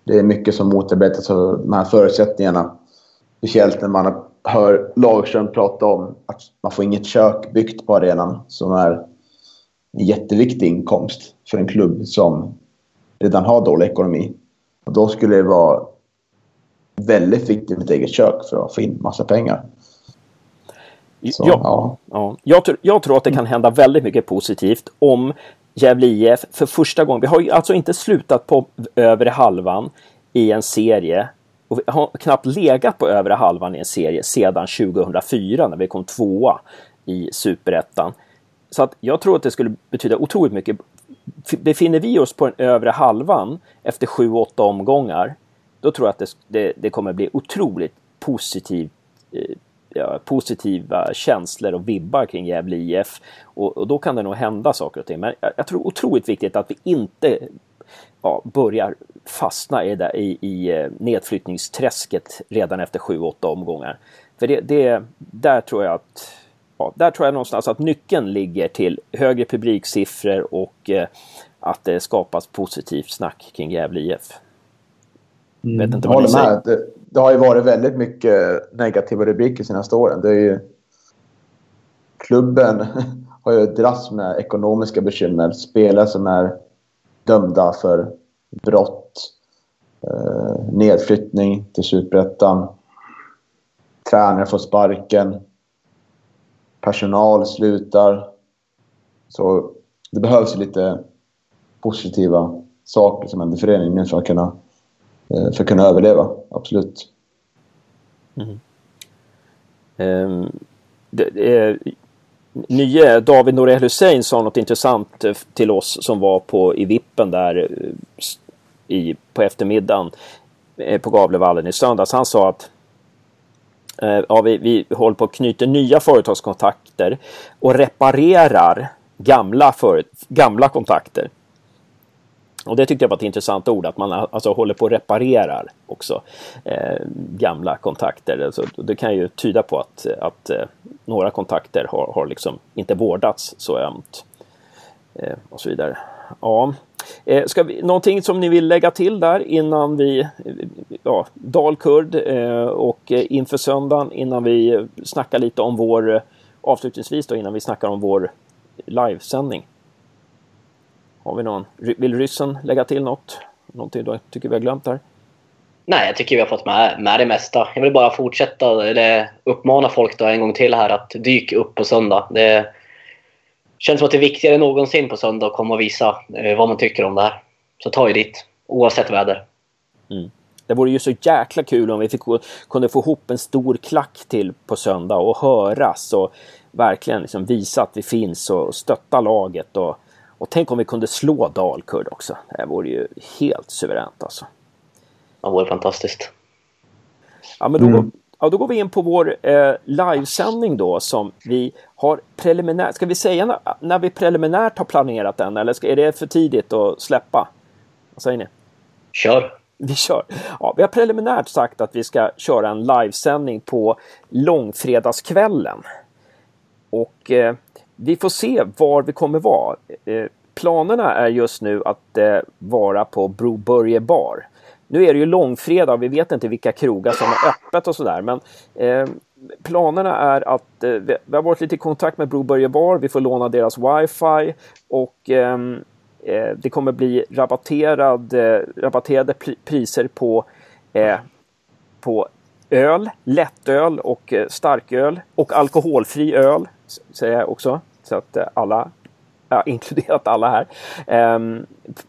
det är mycket som motarbetas av de här förutsättningarna. Speciellt när man hör Lagerström prata om att man får inget kök byggt på arenan som är en jätteviktig inkomst för en klubb som redan har dålig ekonomi. Och då skulle det vara väldigt viktigt med ett eget kök för att få in massa pengar. Så, ja, ja. ja. Jag, jag tror att det kan hända väldigt mycket positivt om Gävle IF för första gången, vi har ju alltså inte slutat på övre halvan i en serie och vi har knappt legat på övre halvan i en serie sedan 2004 när vi kom tvåa i superettan. Så att jag tror att det skulle betyda otroligt mycket. Befinner vi oss på den övre halvan efter sju, åtta omgångar, då tror jag att det, det, det kommer bli otroligt positivt. eh, ja, positiva känslor och vibbar kring Gävle IF. Och, och, då kan det nog hända saker och ting. Men jag, jag tror otroligt viktigt att vi inte ja, börjar fastna i, där, i, i eh, nedflyttningsträsket redan efter sju, åtta omgångar. För det, det, där tror jag att ja, där tror jag någonstans att nyckeln ligger till högre publiksiffror och eh, att det skapas positivt snack kring Gävle IF. Mm, Vet inte jag håller med. Det, har ju varit väldigt mycket negativa rubriker senaste åren. Det är ju... Klubben (laughs) har ju dras med ekonomiska bekymmer. Spelare som är dömda för brott. Eh, nedflyttning till superettan. Tränare får sparken personal slutar. Så det behövs lite positiva saker som händer i föreningen för att kunna, Eh, för att kunna överleva. Absolut. Mm. Um, det, är, nye David Norell Hussein sa något intressant eh, till oss som var på, i vippen där eh, i, på eftermiddagen på Gavlevallen i söndags. Han sa att ja, vi, vi håller på att knyta nya företagskontakter och reparerar gamla, för, gamla kontakter. Och det tyckte jag var ett intressant ord, att man alltså håller på och reparerar också eh, gamla kontakter. Alltså, det kan ju tyda på att, att eh, några kontakter har, har liksom inte vårdats så ömt. Eh, och så vidare. Ja. Eh, ska vi, någonting som ni vill lägga till där innan vi, ja, Dalkurd eh, och eh, inför söndagen innan vi snackar lite om vår, eh, avslutningsvis då innan vi snackar om vår livesändning? Har vi någon? Vill ryssen lägga till något? Någonting du tycker vi har glömt där? Nej, jag tycker vi har fått med, med det mesta. Jag vill bara fortsätta, eller uppmana folk då en gång till här att dyka upp på söndag. Det känns som att det är viktigare än någonsin på söndag att komma och visa eh, vad man tycker om det här. Så ta er dit, oavsett väder. Mm. Det vore ju så jäkla kul om vi fick, kunde få ihop en stor klack till på söndag och höras och verkligen liksom visa att vi finns och stötta laget. Och, och tänk om vi kunde slå Dalkurd också. Det vore ju helt suveränt alltså. Det vore fantastiskt. Ja, men då, mm. ja, då går vi in på vår eh, livesändning då som vi har preliminärt. Ska vi säga när, när vi preliminärt har planerat den eller ska, är det för tidigt att släppa? Vad säger ni? Kör! Vi kör. Ja, vi har preliminärt sagt att vi ska köra en livesändning på långfredagskvällen. Och eh, vi får se var vi kommer vara. Eh, planerna är just nu att eh, vara på Broberge bar. Nu är det ju långfredag och vi vet inte vilka krogar som är öppet och sådär. Men eh, planerna är att eh, vi, vi har varit lite i kontakt med Broberge bar. Vi får låna deras wifi och ehm, eh, det kommer bli rabatterad, eh, rabatterade priser på, eh, på öl, lättöl och eh, starköl och alkoholfri öl säger jag också. Så att eh, alla, ja, (laughs) inkluderat alla här, eh,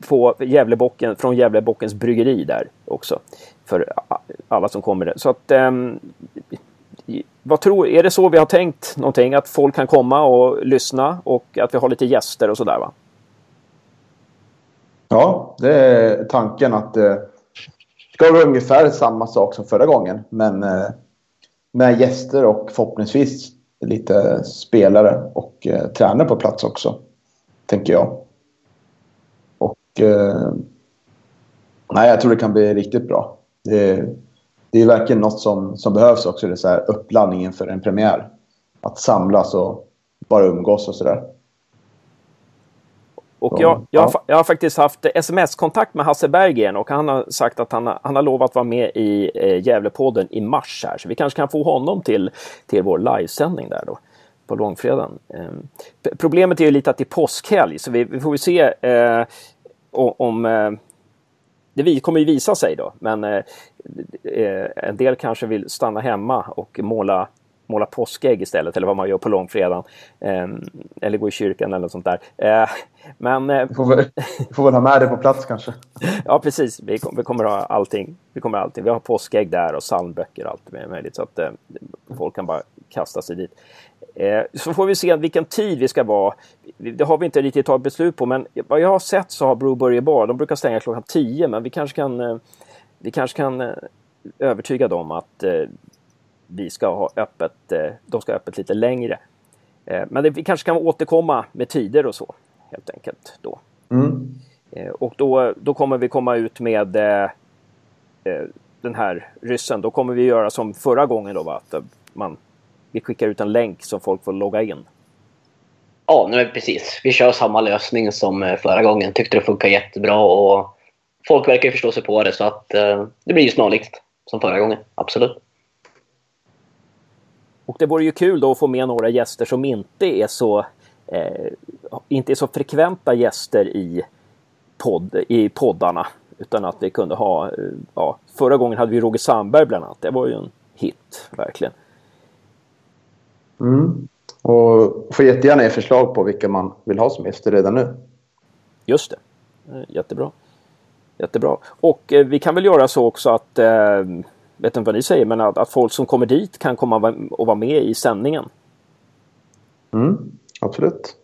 på Gävlebocken, från Gävlebockens bryggeri där också. För alla som kommer där. Så att eh, vad tror, är det så vi har tänkt någonting? Att folk kan komma och lyssna och att vi har lite gäster och sådär va? Ja, det är tanken att eh, det ska vara ungefär samma sak som förra gången. Men eh, med gäster och förhoppningsvis lite spelare och eh, tränare på plats också. Tänker jag. Och eh, nej, jag tror det kan bli riktigt bra. Det, det är verkligen något som, som behövs också. Det är så här uppladdning inför en premiär. Att samlas och bara umgås och sådär. Och jag, jag, har, jag har faktiskt haft sms-kontakt med Hasse Berggren och han har sagt att han, han har lovat vara med i eh, Gävlepodden i mars här. Så vi kanske kan få honom till, till vår livesändning där då på långfredagen. Eh, problemet är ju lite att det är påskhelg så vi, vi får ju se eh, om eh, det kommer ju visa sig då, men eh, eh, en del kanske vill stanna hemma och måla måla påskägg istället eller vad man gör på långfredagen. Eh, eller gå i kyrkan eller något sånt där. Eh, men... Eh, vi, får väl, får väl ha med det på plats kanske. (laughs) ja, precis. Vi, vi, kommer ha allting. Vi kommer ha allting. Vi har påskägg där och psalmböcker och allt möjligt så att eh, folk kan bara kasta sig dit. Eh, så får vi se vilken tid vi ska vara. Det har vi inte riktigt tagit beslut på men vad jag har sett så har Broberg Bar, de brukar stänga klockan 10 men vi kanske kan, eh, vi kanske kan övertyga dem att vi ska ha öppet, eh, de ska ha öppet lite längre. Eh, men det, vi kanske kan återkomma med tider och så helt enkelt då. Mm. Eh, och då, då kommer vi komma ut med den här ryssen. Då kommer vi göra som förra gången då, va? att man, vi skickar ut en länk som folk får logga in. Ja, nu precis. Vi kör samma lösning som förra gången. Tyckte det funkar jättebra och folk verkar förstå sig på det så att det blir ju snarlikt som förra gången. Absolut. Och det vore ju kul då att få med några gäster som inte är så, eh, inte är så frekventa gäster i, podd, i poddarna. Utan att vi kunde ha, eh, ja, förra gången hade vi Roger Sandberg bland annat. Det var ju en hit, verkligen. Mm. Och får jättegärna ge förslag på vilka man vill ha som gäster redan nu. Just det. Eh, jättebra. Jättebra. Och eh, vi kan väl göra så också att eh, vet inte vad ni säger, men att, att folk som kommer dit kan komma och vara med i sändningen. Mm, absolut.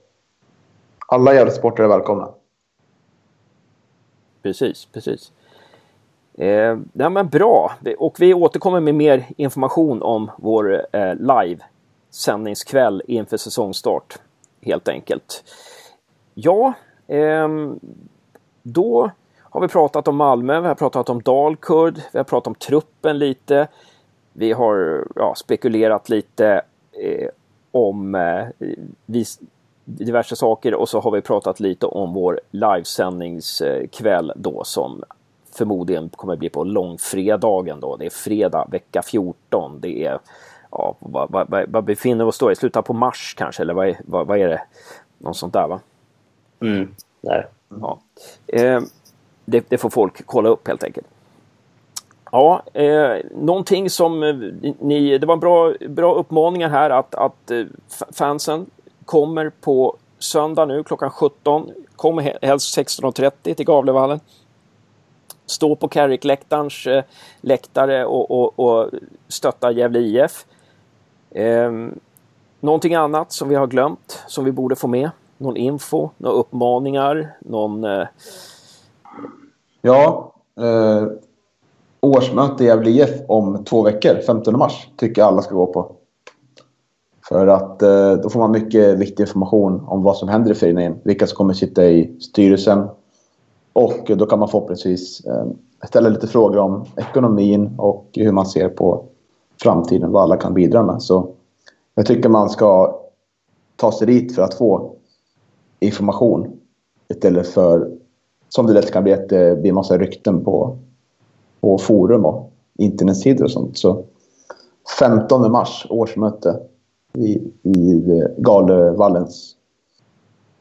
Alla Gävlesportare är välkomna. Precis, precis. Eh, ja, men bra, och vi återkommer med mer information om vår eh, live sändningskväll inför säsongstart helt enkelt. Ja, eh, då har vi pratat om Malmö, vi har pratat om Dalkurd, vi har pratat om truppen lite. Vi har ja, spekulerat lite eh, om eh, vis, diverse saker och så har vi pratat lite om vår livesändningskväll då som förmodligen kommer bli på långfredagen då. Det är fredag vecka 14. Det är, ja, vad, vad, vad befinner vi oss då? I slutet på mars kanske, eller vad är, vad, vad är det? Något sånt där va? Mm, där. Ja. Eh, det, det, får folk kolla upp helt enkelt. Ja, eh, någonting som eh, ni, det var bra, bra uppmaningar här att, att eh, fansen kommer på söndag nu klockan 17. Kom helst 16.30 till Gavlevallen. Stå på Carrick-läktarens eh, läktare och, och, och stötta Gävle IF. Eh, någonting annat som vi har glömt som vi borde få med? Någon info, några uppmaningar, någon... Eh... Ja, eh, årsmöte i Gävle IF om två veckor, 15 mars, tycker jag alla ska gå på. För att eh, då får man mycket viktig information om vad som händer i föreningen. Vilka som kommer sitta i styrelsen. Och då kan man förhoppningsvis eh, ställa lite frågor om ekonomin och hur man ser på framtiden. Vad alla kan bidra med. Så jag tycker man ska ta sig dit för att få information. Istället för, som det lätt kan bli, att eh, det blir massa rykten på, på forum och internetsidor och sånt. Så 15 mars, årsmöte i, i eh, Galevallens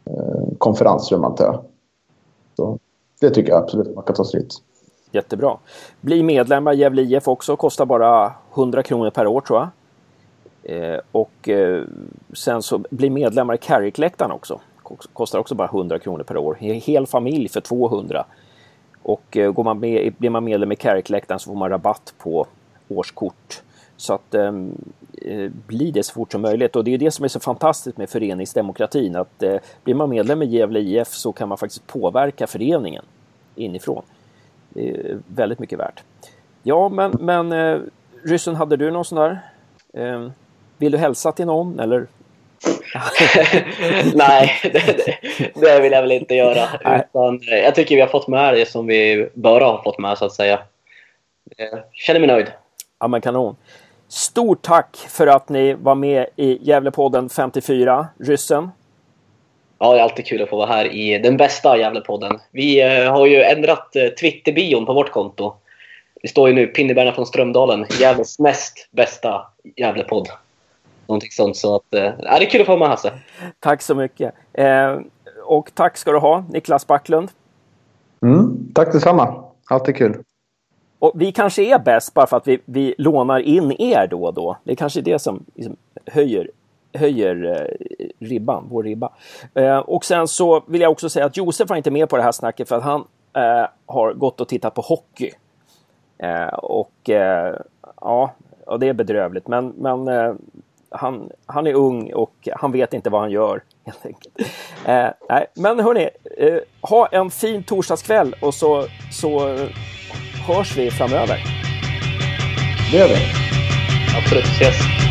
eh, konferensrum antar jag. Så det tycker jag absolut man kan ta sig dit. Jättebra. Bli medlemmar i Gävle IF också, kostar bara 100 kronor per år tror jag. Eh, och eh, sen så bli medlemmar i Carrickläktaren också. Kostar också bara 100 kronor per år. Hel familj för 200. Och eh, går man med, blir man medlem i Carrick-läktaren så får man rabatt på årskort. Så att ehm, eh, bli det så fort som möjligt. Och det är det som är så fantastiskt med föreningsdemokratin. Att eh, blir man medlem i Gävle IF så kan man faktiskt påverka föreningen inifrån. Det är eh, väldigt mycket värt. Ja, men, men eh, Ryssen, hade du någon sån där? Eh, vill du hälsa till någon eller? (laughs) Nej, det, det, vill jag väl inte göra. Utan, eh, jag tycker vi har fått med det som vi bör ha fått med så att säga. Jag eh, känner mig nöjd. Ja men kanon. Stort tack för att ni var med i Gävlepodden 54, ryssen. Ja, det är alltid kul att få vara här i den bästa Gävlepodden. Vi eh, har ju ändrat Twitter-bion på vårt konto. Det står ju nu Pinnebärarna från Strömdalen, Gävles näst bästa Gävlepodd. Någonting sånt. Så att, eh, det är kul att få vara med Hasse. Tack så mycket. Eh, och tack ska du ha, Niklas Backlund. Mm, tack detsamma. Alltid kul. Och vi kanske är bäst bara för att vi, vi lånar in er då och då. Det är kanske det som liksom höjer, höjer eh, ribban, vår ribba. Eh, och sen så vill jag också säga att Josef var inte med på det här snacket för att han eh, har gått och tittat på hockey. Eh, och eh, ja, och det är bedrövligt. Men, men eh, han, han är ung och han vet inte vad han gör. (laughs) Helt enkelt. Eh, nej, men hörni, eh, ha en fin torsdagskväll och så, så hörs vi framöver. Det gör vi. Absolut. Ses.